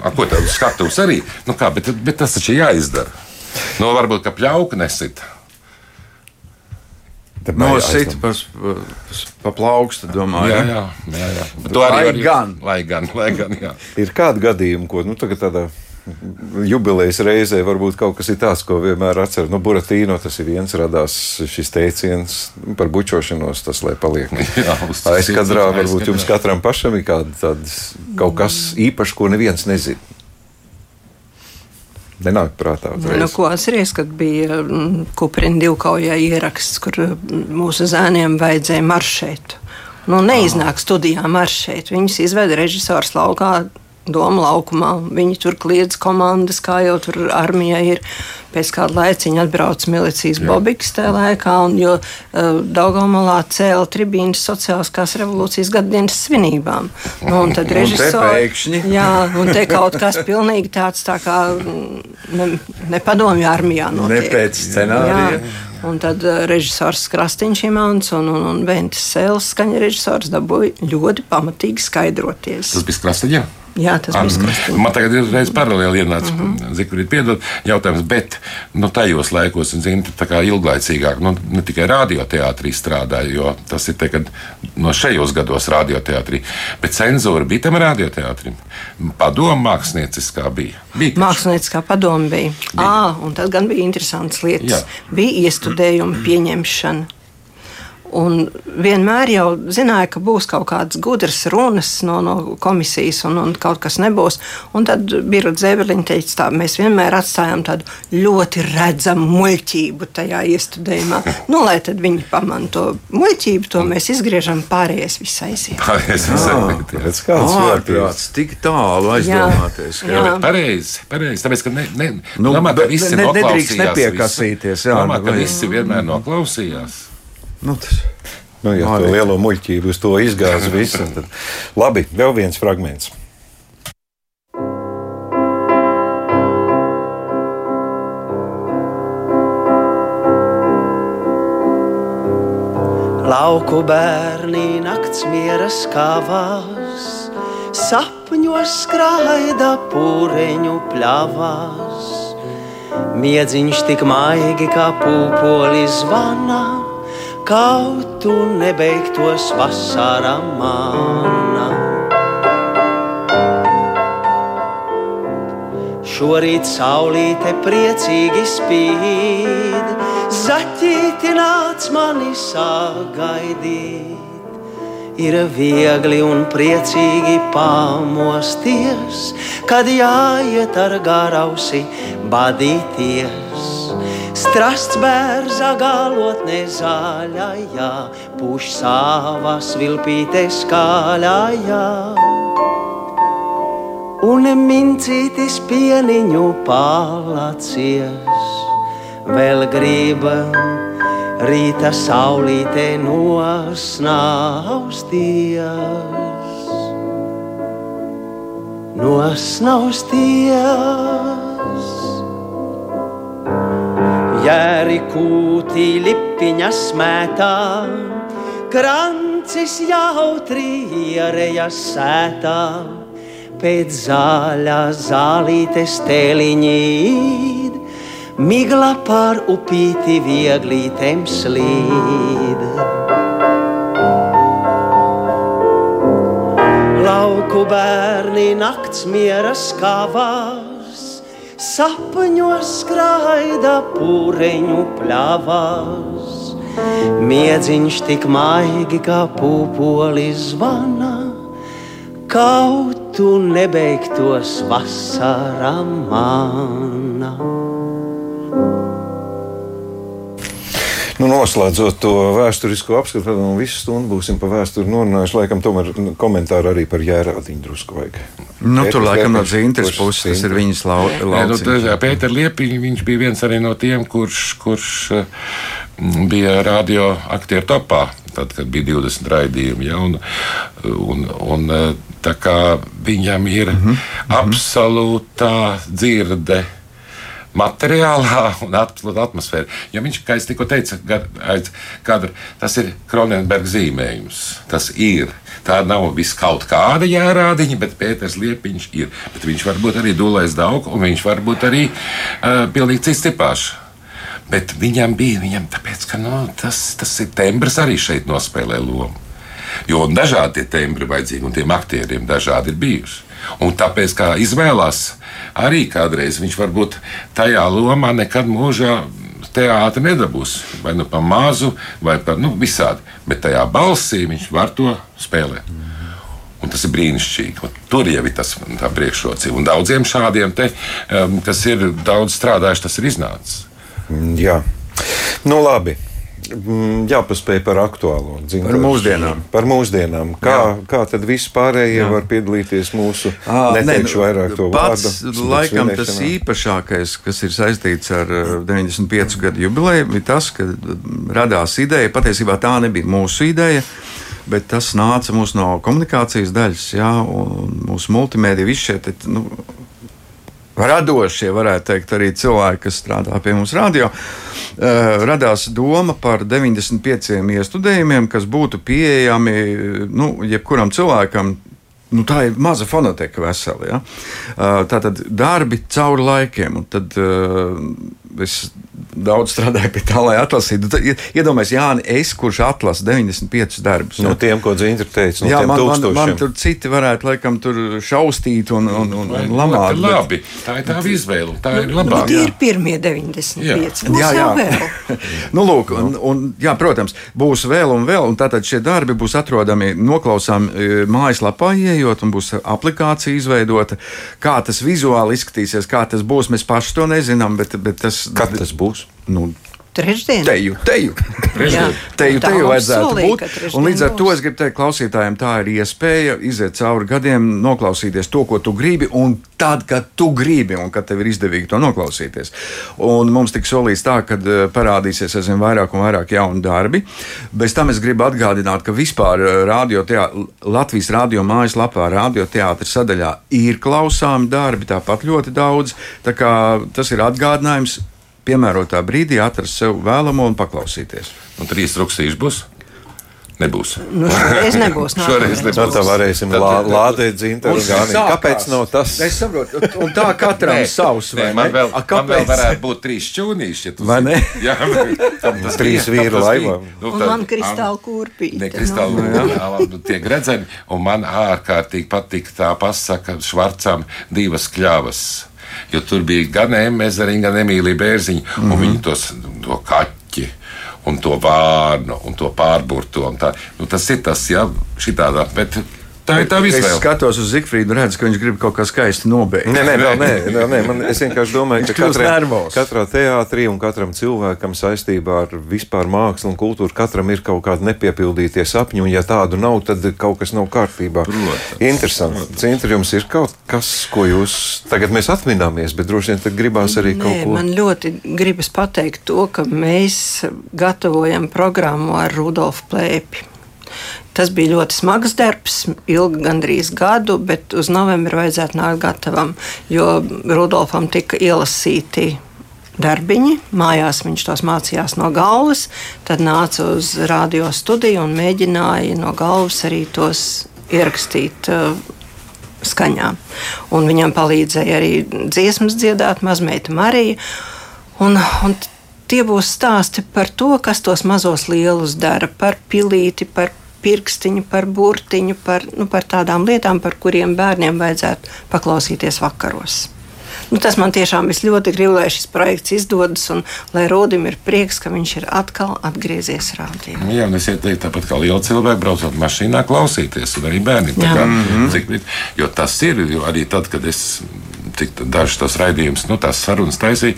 A, ko tādu skatuves arī? Nu, kā, bet, bet tas taču ir jāizdara. Nu, varbūt, ka pļauka nesit. Nosita pa, pa, pa plaukstu, domāju. Jā, jā, jā. jā. Bet to arī Lai gan. Lai gan, lai gan, jā. Ir kādi gadījumi, ko nu, tagad tādā jubilejas reizē varbūt kaut kas ir tāds, ko vienmēr atceros. Nu, Buratīno tas ir viens, radās šis teiciens par bučošanos, tas lai paliek. Jā, Aizkadrā varbūt jums katram pašam ir kāda, tāds, kaut kas īpašs, ko neviens nezina. Nenāk prātā. uzreiz. Nu, ko atceries, kad bija mm, Kuprina divkaujā ieraksts, kur mm, mūsu zēniem vajadzēja maršēt. Nu, neiznāk studijā maršēt. Viņus izveda režisors laukā. Doma laukumā. Viņi tur kliedz komandas, kā jau tur armijā ir. Pēc kāda laiciņa atbrauc milicijas Bobiks tajā laikā, un jo uh, Daugamalā cēla tribīnas sociāliskās revolūcijas gadadienas svinībām. Nu, un tad režisori. pēkšņi. Jā, un te kaut kas pilnīgi tāds tā kā ne, ne padomju armijā Ne notiek. pēc scenārija. Jā. Un tad uh, režisors Krastīns Imants un, un, un Ventis Sēles skaņa režisors dabūja ļoti pamatīgi skaidroties. Tas bija krāsaņā. Jā, tas bija Krastīns. Man tagad ir reizes paralēli ienācis, mm -hmm. Zikrīt, piedod jautājums, bet nu, tajos laikos, un zinu, tā kā ilglaicīgāk, nu, ne tikai radioteātrī strādāja, jo tas ir te, kad no šajos gados radioteātrī, bet cenzūra bija tam radioteātrim. Padomu mākslinieckā bija. bija. Mākslinieckā padoma bija. À, un tad gan bija interesants lietas. Jā. Bija iestudējuma pieņemšana. Un vienmēr jau zināja, ka būs kaut kādas gudras runas no, no komisijas, un, un kaut kas nebūs. Un tad bija Zēberliņa teica, tā mēs vienmēr atstājām tādu ļoti redzamu muļķību tajā iestudējumā. Nu, lai tad viņi pamana to muļķību, to mēs izgriežam pārējais visai aiziet. Pārējais visai aiziet, kāds. Ārprāts, tik tālu aizdomāties. Jā. Jā, bet pareizi, pareizi. Tāpēc, ka ne, ne, Nu, domā, ka visi ne- nedrīkst nepiekasīties, jā, Domā, ka visi vienmēr noklausījās. Nu, tas, Nu, jā, to Arī. lielo muļķību uz to izgāza visu. Tad... Labi, vēl viens fragments. Lauku bērni nakts miera skavās, sapņos skraida pūreņu pļavās. Miedziņš tik maigi kā pūpolis zvana, kaut tu nebeigtos vasarā mana. Šorīt saulīte priecīgi spīd, zaķīti nāc mani sagaidīt. Ir viegli un priecīgi pamosties, kad jāiet ar garausi badīties. Strasts bērza galotnē zaļajā, puš savas vilpītes skaļajā un mincītis pieniņu palacies. Vēl grib rīta saulītē nosnausties. Nosnausties. Jēri kūtī lipiņa smētā, krancis jautri ierēja sētā pēc zaļā zālītes teliņīd, migla pār upīti vieglītēm slīd. Lauku bērni nakts miera skavās, sapņos skraida pūreņu pļavās. Miedziņš tik maigi kā pūpolis zvana, kaut tu nebeigtos vasarā mana. Nu, noslēdzot to vēsturisko apskatu, tad nu, visu stundu būsim pa vēsturi norunājuši. Laikam, tomēr nu, komentāru arī par jērādiņu drusku vajag. Nu, tur Pēters laikam no kurš puses tas ir viņas nu, lauciņš. tā, Pēter Liepiņš, viņš bija viens arī no tiem, kurš, kurš eh, m, bija radio aktieru topā, tad, kad bija 20 raidījumi. Ja, un, un, un, tā kā viņam ir mm -hmm. absolūtā dzirde materiālā un atmosfēra. Jo viņš, kā es tikko teicu, aiz kadra, tas ir Kronenberga zīmējums. Tas ir. Tā nav viss kaut kāda jārādiņa, bet Pēters Liepiņš ir. Bet viņš var būt arī dūlais daudz, un viņš var būt arī uh, pilnīgi cits tipāžs. Bet viņam bija, viņam tāpēc, ka nu, tas, tas ir tembrs arī šeit nospēlē lomu. Jo dažādi tie tembri vajadzīgi, un tiem aktieriem dažādi ir bijuši. Un tāpēc, kā izvēlās, arī kādreiz viņš varbūt tajā lomā nekad mūžā teātri nedabūs. Vai nu pa mazu, vai par nu, visādi. Bet tajā balsī viņš var to spēlēt. Un tas ir brīnišķīgi. Un tur jau ir tas priekšrocība. Un daudziem šādiem, te, um, kas ir daudz strādājuši, tas ir iznācis. Mm, Jā, nu labi. Mm, Jāpaspēj par aktuālo dzīvi. Par mūsdienām. Par mūsdienām. Kā, kā tad visi pārējie Jā. var piedalīties mūsu neteikšu nu, vairāk to pats, vārdu. Laikam tas īpašākais, kas ir saistīts ar eh, 95 gadu jubileju, bija tas, ka radās ideja. Patiesībā tā nebija mūsu ideja. Bet tas nāca mums no komunikācijas daļas, jā, un mūsu multimēdija, visi šie te, nu, radošie, varētu teikt, arī cilvēki, kas strādā pie mums radio, uh, radās doma par 95 iestudējumiem, kas būtu pieejami nu, jebkuram cilvēkam. Nu, tā ir maza fonoteka vesela. Ja? Uh, tā tad darbi cauri laikiem. Tad, uh, es daudz strādāju pie tā, lai atlasītu. Tad Iedomājieties, Jānis, es, kurš atlasa 95 darbus. No ja? tiem, ko Dzīvnieks teica, no Jā, tiem man, man, tūkstošiem. man tur citi varētu, laikam, tur šaustīt un, un, un, un lamāt. Bet, labi, tā ir tā izvēle, tā ir labā. Bet ir pirmie 95. Būs Jā, jau jā. vēl. nu, lūk, un, un, jā, protams, būs vēl un vēl, un tātad šie darbi būs atrodami noklausām e, mājaslapā, ieejot, un būs aplikācija izveidota. Kā tas vizuāli izskatīsies, kā tas būs, mēs paši to nezinām, bet, bet tas, Kad tas būs? Nu, Trešdien. Teju, teju. Jā. Teju, teju vajadzētu solīja, būt. trešdien Un līdz ar to es gribu teikt, klausītājiem, tā ir iespēja iziet cauri gadiem, noklausīties to, ko tu gribi, un tad, kad tu gribi, un kad tev ir izdevīgi to noklausīties. Un mums tika solīts tā, ka eh, parādīsies aizvien vairāk un vairāk jaunu darbi. Bez tam es gribu atgādināt, ka vispār eh, radio teā, Latvijas radio mājaslapā, radioteātris sadaļā ir klausāmi darbi, tāpat ļoti daudz. Tā kā tas ir atgādinājums piemērotā brīdī atrast sev vēlamo un paklausīties. Un trīs ruksīši būs? Nebūs. Nu, šoreiz nebūs. Šoreiz nebūs. tā varēsim lā, lādēt sākās. Kāpēc nav tas? Es saprotu, un tā katram savs. nē, vai man ne? vēl, A, man vēl kāpēc? varētu būt trīs šķūnīši. Ja tu Vai ne? Jā, tas Trīs vīru tam tas laivā. bija. Nu, Un man kristāla kurpīte. Ne kristāli, nu, tie gredzeni, un man ārkārtīgi patīk tā pasaka Švarcam divas kļavas. Jo tur bija gan Emīlija, gan Emīlija Bērziņa, mm -hmm. un viņi tos to kaķi. Un to vārnu, un to pārburto. un Tā, nu, tas ir tas, jā, šitādā. Bet tā ir tā Es izvēle. skatos uz Zifrīdu, redzu, ka viņš grib kaut kā skaisti nobeigt. Nē, nē, vēl nē, vēl nē. Man, es vienkārši domāju, ka katrai, katrā teātrī un katram cilvēkam saistībā ar vispār mākslu un kultūru katram ir kaut kādi nepiepildītie sapņi, un ja tādu nav, tad kaut kas nav kārtībā. Protams. Interesanti. Cintra, jums ir kaut kas, ko jūs tagad mēs atminamies, bet droši vien tad gribās arī kaut Nē, ko. man ļoti gribas pateikt to, ka mēs gatavojam programmu ar Rudolfu Plēpi. Tas bija ļoti smags darbs, ilgi gandrīz gadu, bet uz novembri vajadzētu nākt gatavam, jo Rudolfam tika ielasīti darbiņi. Mājās viņš tos mācījās no galvas, tad nāca uz radio studiju un mēģināja no galvas arī tos ierakstīt. Uh, skaņā. Un viņam palīdzēja arī dziesmas dziedāt, mazmeita Marija. Un, un tie būs stāsti par to, kas tos mazos lielus dara, par pilīti, par pirkstiņu, par burtiņu, par, nu, par tādām lietām, par kuriem bērniem vajadzētu paklausīties vakaros. Nu, tas man tiešām ļoti gribu, lai šis projekts izdodas, un lai Rodim ir prieks, ka viņš ir atkal atgriezies rādījumā. Nu Jā, un es ieteiktu, tāpat kā liela cilvēka braucot mašīnā, klausīties, un arī bērni. tā Jā. Kā, cik, jo tas ir, jo arī tad, kad es cik dažus tos raidījumus, nu, tās sarunas taisīja,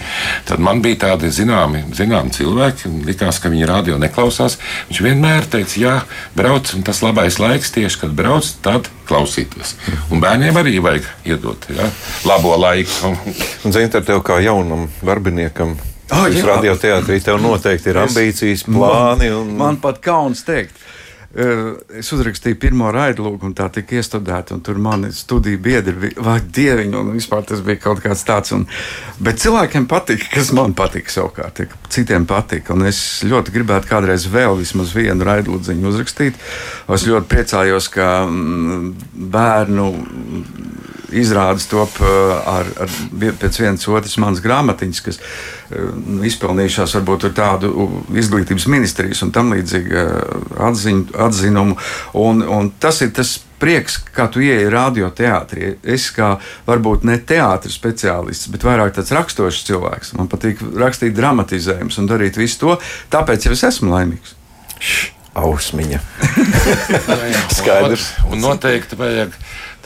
tad man bija tādi zināmi, zināmi cilvēki, un likās, ka viņi radio neklausās. Viņš vienmēr teica, jā, brauc, un tas labais laiks tieši, kad brauc, tad klausīties. Un bērniem arī vajag iedot ja, labo laiku. Un Zinter, tev kā jaunam darbiniekam, Ah, jā. radioteātrī tev noteikti ir Es- ambīcijas, plāni. Man, Un... man pat kauns teikt. Eh, Es uzrakstīju pirmo raidlūgu, un tā tika iestudēta. Tur mani studiju biedri bija, vai dieviņi, un vispār tas bija kaut kāds tāds. Un, bet cilvēkiem patika, kas man patika savukārt, citiem patika. Un es ļoti gribētu kādreiz vēl vismaz vienu raidlūdziņu uzrakstīt. Es ļoti priecājos, ka mm, bērnu izrādes top uh, ar, ar pēc vienas otras manas grāmatiņas, kas uh, nu, izpelnījušās varbūt ar tādu izglītības ministrijas un tam līdzīgu uh, atziņu, atzinumu. Un, un tas ir tas prieks, kā tu ieeji radioteātrī. Es kā varbūt ne teātris speciālists, bet vairāk tāds raksturošs cilvēks. Man patīk rakstīt dramatizējumus un darīt visu to, tāpēc jau es esmu laimīgs. Ausmiņa. Skaidrs. Un, un noteikti vajag.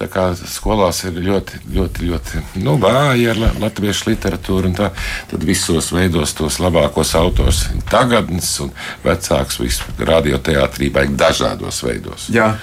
Tā kā skolās ir ļoti, ļoti, ļoti nu, vāja la- latviešu literatūru, un tā, tad visos veidos tos labākos autors, tagadnes un vecāks, radioteātrī vajag dažādos veidos. Jā.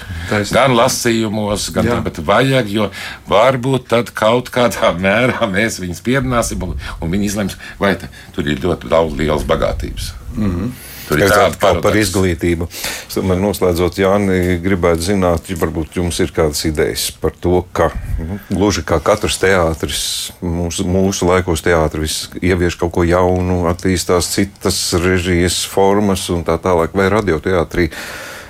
Gan lasījumos, gan Jā. tā, bet vajag, jo varbūt tad kaut kādā mērā mēs viņus pierunāsim, un, un viņi izlems, vai te, tur ir ļoti daudz lielas bagātības. Mm -hmm. Tur ir tāda par paradoks. izglītību. Tomēr noslēdzot, Jāni, gribētu zināt, varbūt jums ir kādas idejas par to, ka nu, gluži kā katrs teātris, mūsu, mūsu laikos teātris ievieš kaut ko jaunu, attīstās citas režijas formas un tā tālāk, vai radioteātrī.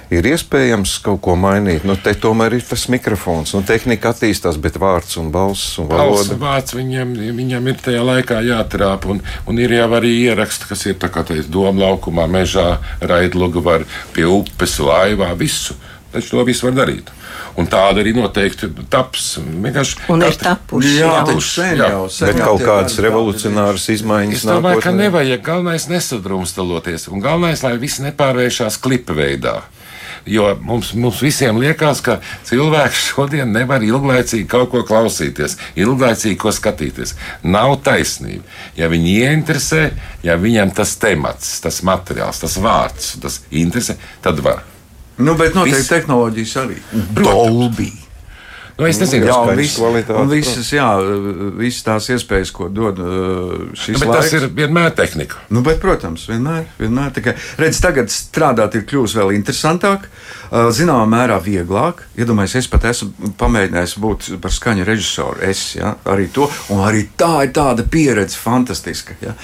Ir iespējams kaut ko mainīt. Nu, te tomēr ir tas mikrofons, un tehnika attīstās, bet vārds un balss un valoda. vārds viņam, viņam ir tajā laikā jātrāp, un, un ir jau arī ieraksti, kas ir tā kā teikt, doma laukumā, mežā, raidluga var pie upes, laivā, visu. Taču to visu var darīt. Un tāda arī noteikti taps. Vienkārši Un ir tapuši, Jā, taču sen jau. sen Bet jau kaut kādas revolucionāras izmaiņas Es domāju, ka nākotnē? nevajag. Galvenais nesadrumstaloties. Un galvenais, lai viss nepārvēršas klipa veidā. Jo mums, mums visiem liekas, ka cilvēks šodien nevar ilglaicīgi kaut ko klausīties, ilglaicīgi ko skatīties. Nav taisnība. Ja viņi ieinteresē, ja viņam tas temats, tas materiāls, tas vārds, tas interesē, tad var. Nu, bet noteikti Viss. tehnoloģijas arī. Dolby. Nu, es nezinu, skaņas vis, kvalitāte, un visas, jā, visas tās iespējas, ko dod uh, šis bet laiks. tas ir vienmēr tehnika. Nu, bet, protams, vienmēr. vienmēr tikai, redz, tagad strādāt ir kļuvis vēl interesantāk, uh, zināmā mērā vieglāk. Iedomājieties, es pat esmu pamēģinājis būt par skaņu režisoru. Es ja, arī to, un arī tā ir tāda pieredze, fantastiska. Ja.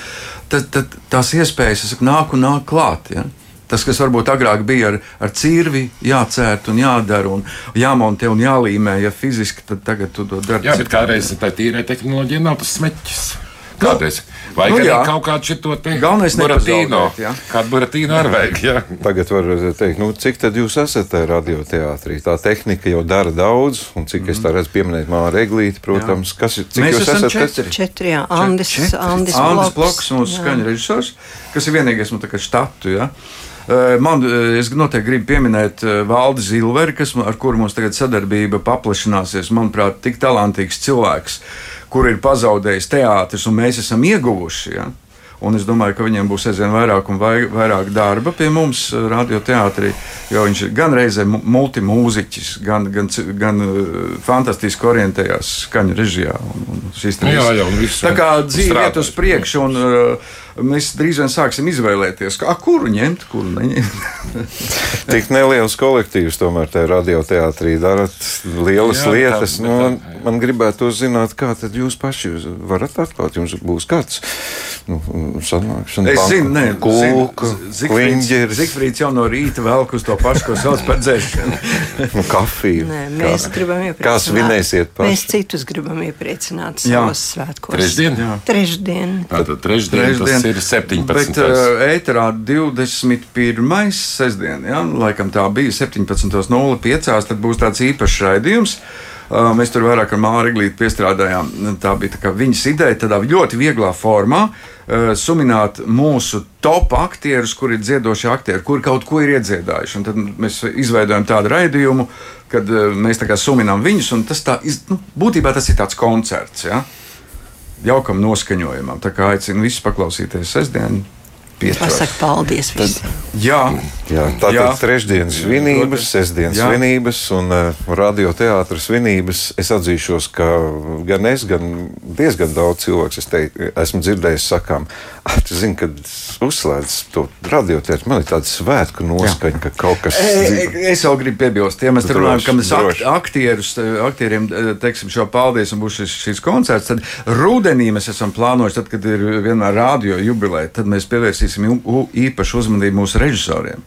Tad, tad tās iespējas es saku, nāk un nāk klāt. Ja. Tas, kas varbūt agrāk bija ar, ar cirvi, jācērt un jādara, un jāmontē un jālīmē, ja fiziski, tad tagad tu to dari. Jā, bet kādreiz tā tīrai tehnoloģija nav tas smeķis. Kādreiz vajag nu nu, arī jā. kaut kādu šito te Galvenais buratīno. jā. Kādu buratīnu arī vajag. Jā. Tagad var teikt, nu, cik tad jūs esat tajā radioteātrī? Tā tehnika jau dara daudz, un cik es tā redzu, pieminēt Māra Eglīti, protams, kas ir, cik Mēs jūs esam esat? četri. Četri, jā, Andis, Četri. Andis, Andis Bloks. Bloks, mūsu skaņu režisors, kas ir vienīgais no tā kā štatu. Ja? Eh, Man, eh, es noteikti gribu pieminēt eh, Valdi Zilveri, kas, ar kuru mums tagad sadarbība paplašināsies. Manuprāt, tik talantīgs cilvēks, kur ir pazaudējis teātris, un mēs esam ieguvuši. Ja? Un es domāju, ka viņiem būs aizvien vairāk un vai- vairāk darba pie mums, radioteātrī. Jo viņš ir gan reizē mu- multimūziķis, gan, gan, gan fantastiski orientējās skaņu režijā. Un, un Nu jā, jā, un Tā kā dzīve iet uz priekšu, un uh, mēs drīz vien sāksim izvēlēties, kā, kuru ņemt, kuru neņemt. Tik neliels kolektīvs, tomēr tajā radioteātrī darat lielas Jā, lietas. tā- Nu, man, man gribētu uzzināt, kā tad jūs paši varat atklāt. Jums būs kāds nu, sanākšana, Es zinu, nē, kūka, kliņģeris, Zigfrīds jau no rīta velk uz to pašu, ko sauc par dzēšanu. nu, kafija. Nē, mēs Kā- gribam Kā iepriecināt. svinēsiet Mēs paši? citus gribam iepriecināt savos svētkos. Trešdien? Jā. Trešdien. Tātad trešdien, tas ir 17. Bet uh, ēterā 21. sestdien, ja, laikam tā bija 17.05. Tad būs tāds īpašs raidījums. Uh, mēs tur vairāk ar Māru Glītu piestrādājām. Tā bija tā viņas ideja, tādā ļoti vieglā formā uh, suminēt mūsu top aktierus, kuri ir dziedošie aktieri, kuri kaut ko ir iedziedājuši. Un tad mēs izveidojam tādu raidījumu, kad uh, mēs tā kā suminām viņus, un tas tā, iz- nu, būtībā tas ir tāds koncerts. Ja? Jaukam noskaņojumam. Tā kā aicinu visus paklausīties sestdien. Pasaka paldies visiem. Jā, Jā, tā Jā. ir trešdienas svinības, sestdienas Jā. svinības un uh, radioteātris svinības. Es atzīšos, ka gan es, gan diezgan daudz cilvēku es te, esmu dzirdējis, sakām, ah, tu zini, kad uzslēdz to radioteātris, man ir tāda svētku noskaņa, ka kaut kas E, Es vēl gribu piebilst, ja mēs runājam, ka mēs akt, aktierus, aktieriem teiksim šo paldies un būs šis, šis koncerts, tad rudenī mēs esam plānojuši, tad, kad ir vienmēr rādio jubileja, tad mēs pievērsīsim u- īpašu uzmanību mūsu režisoriem.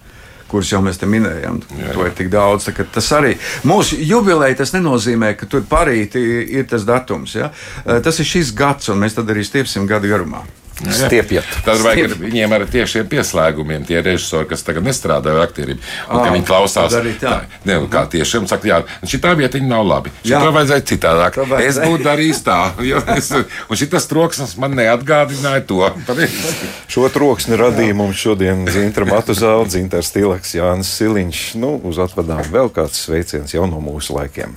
Kurus jau mēs te minējām, jā, jā. to ir tik daudz. Tas arī mūsu jubileja. Tas nenozīmē, ka tur parīti ir tas datums. Ja? E, Tas ir šis gads, un mēs tad arī stiepsim gadu garumā. Stiepjat. Tad vajag ar viņiem ar tiešiem pieslēgumiem, tie režisori, kas tagad nestrādā ar aktieriem. Un, Ā, viņi klausās, arī tā. ne, un kā tiešām saka, jā, šī tā vieta nav labi. Šī vajadzēja citādāk. Tā vajadzēja. Es būtu darījis tā. jo Es, un šis troksnis man neatgādināja to. Šo troksni radīja mums šodien Zintra Matuzāla, Zintars Tilaks, Jānis Siliņš. Nu, uz atvadām vēl kāds sveiciens jau no mūsu laikiem.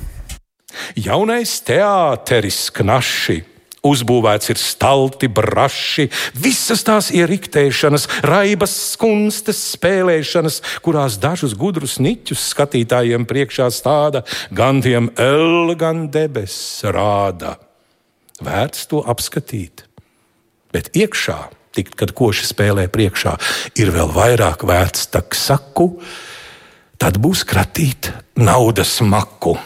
Jaunais teāteris knaši. Uzbūvēts ir stalti, braši, visas tās ieriktēšanas, raibas, skunstas, spēlēšanas, kurās dažus gudrus niķus skatītājiem priekšā stāda, gan tiem L, gan debesis rāda. Vērts to apskatīt, bet iekšā, tikt, kad koši spēlē priekšā, ir vēl vairāk vērts tak saku, tad būs kratīt naudas maku.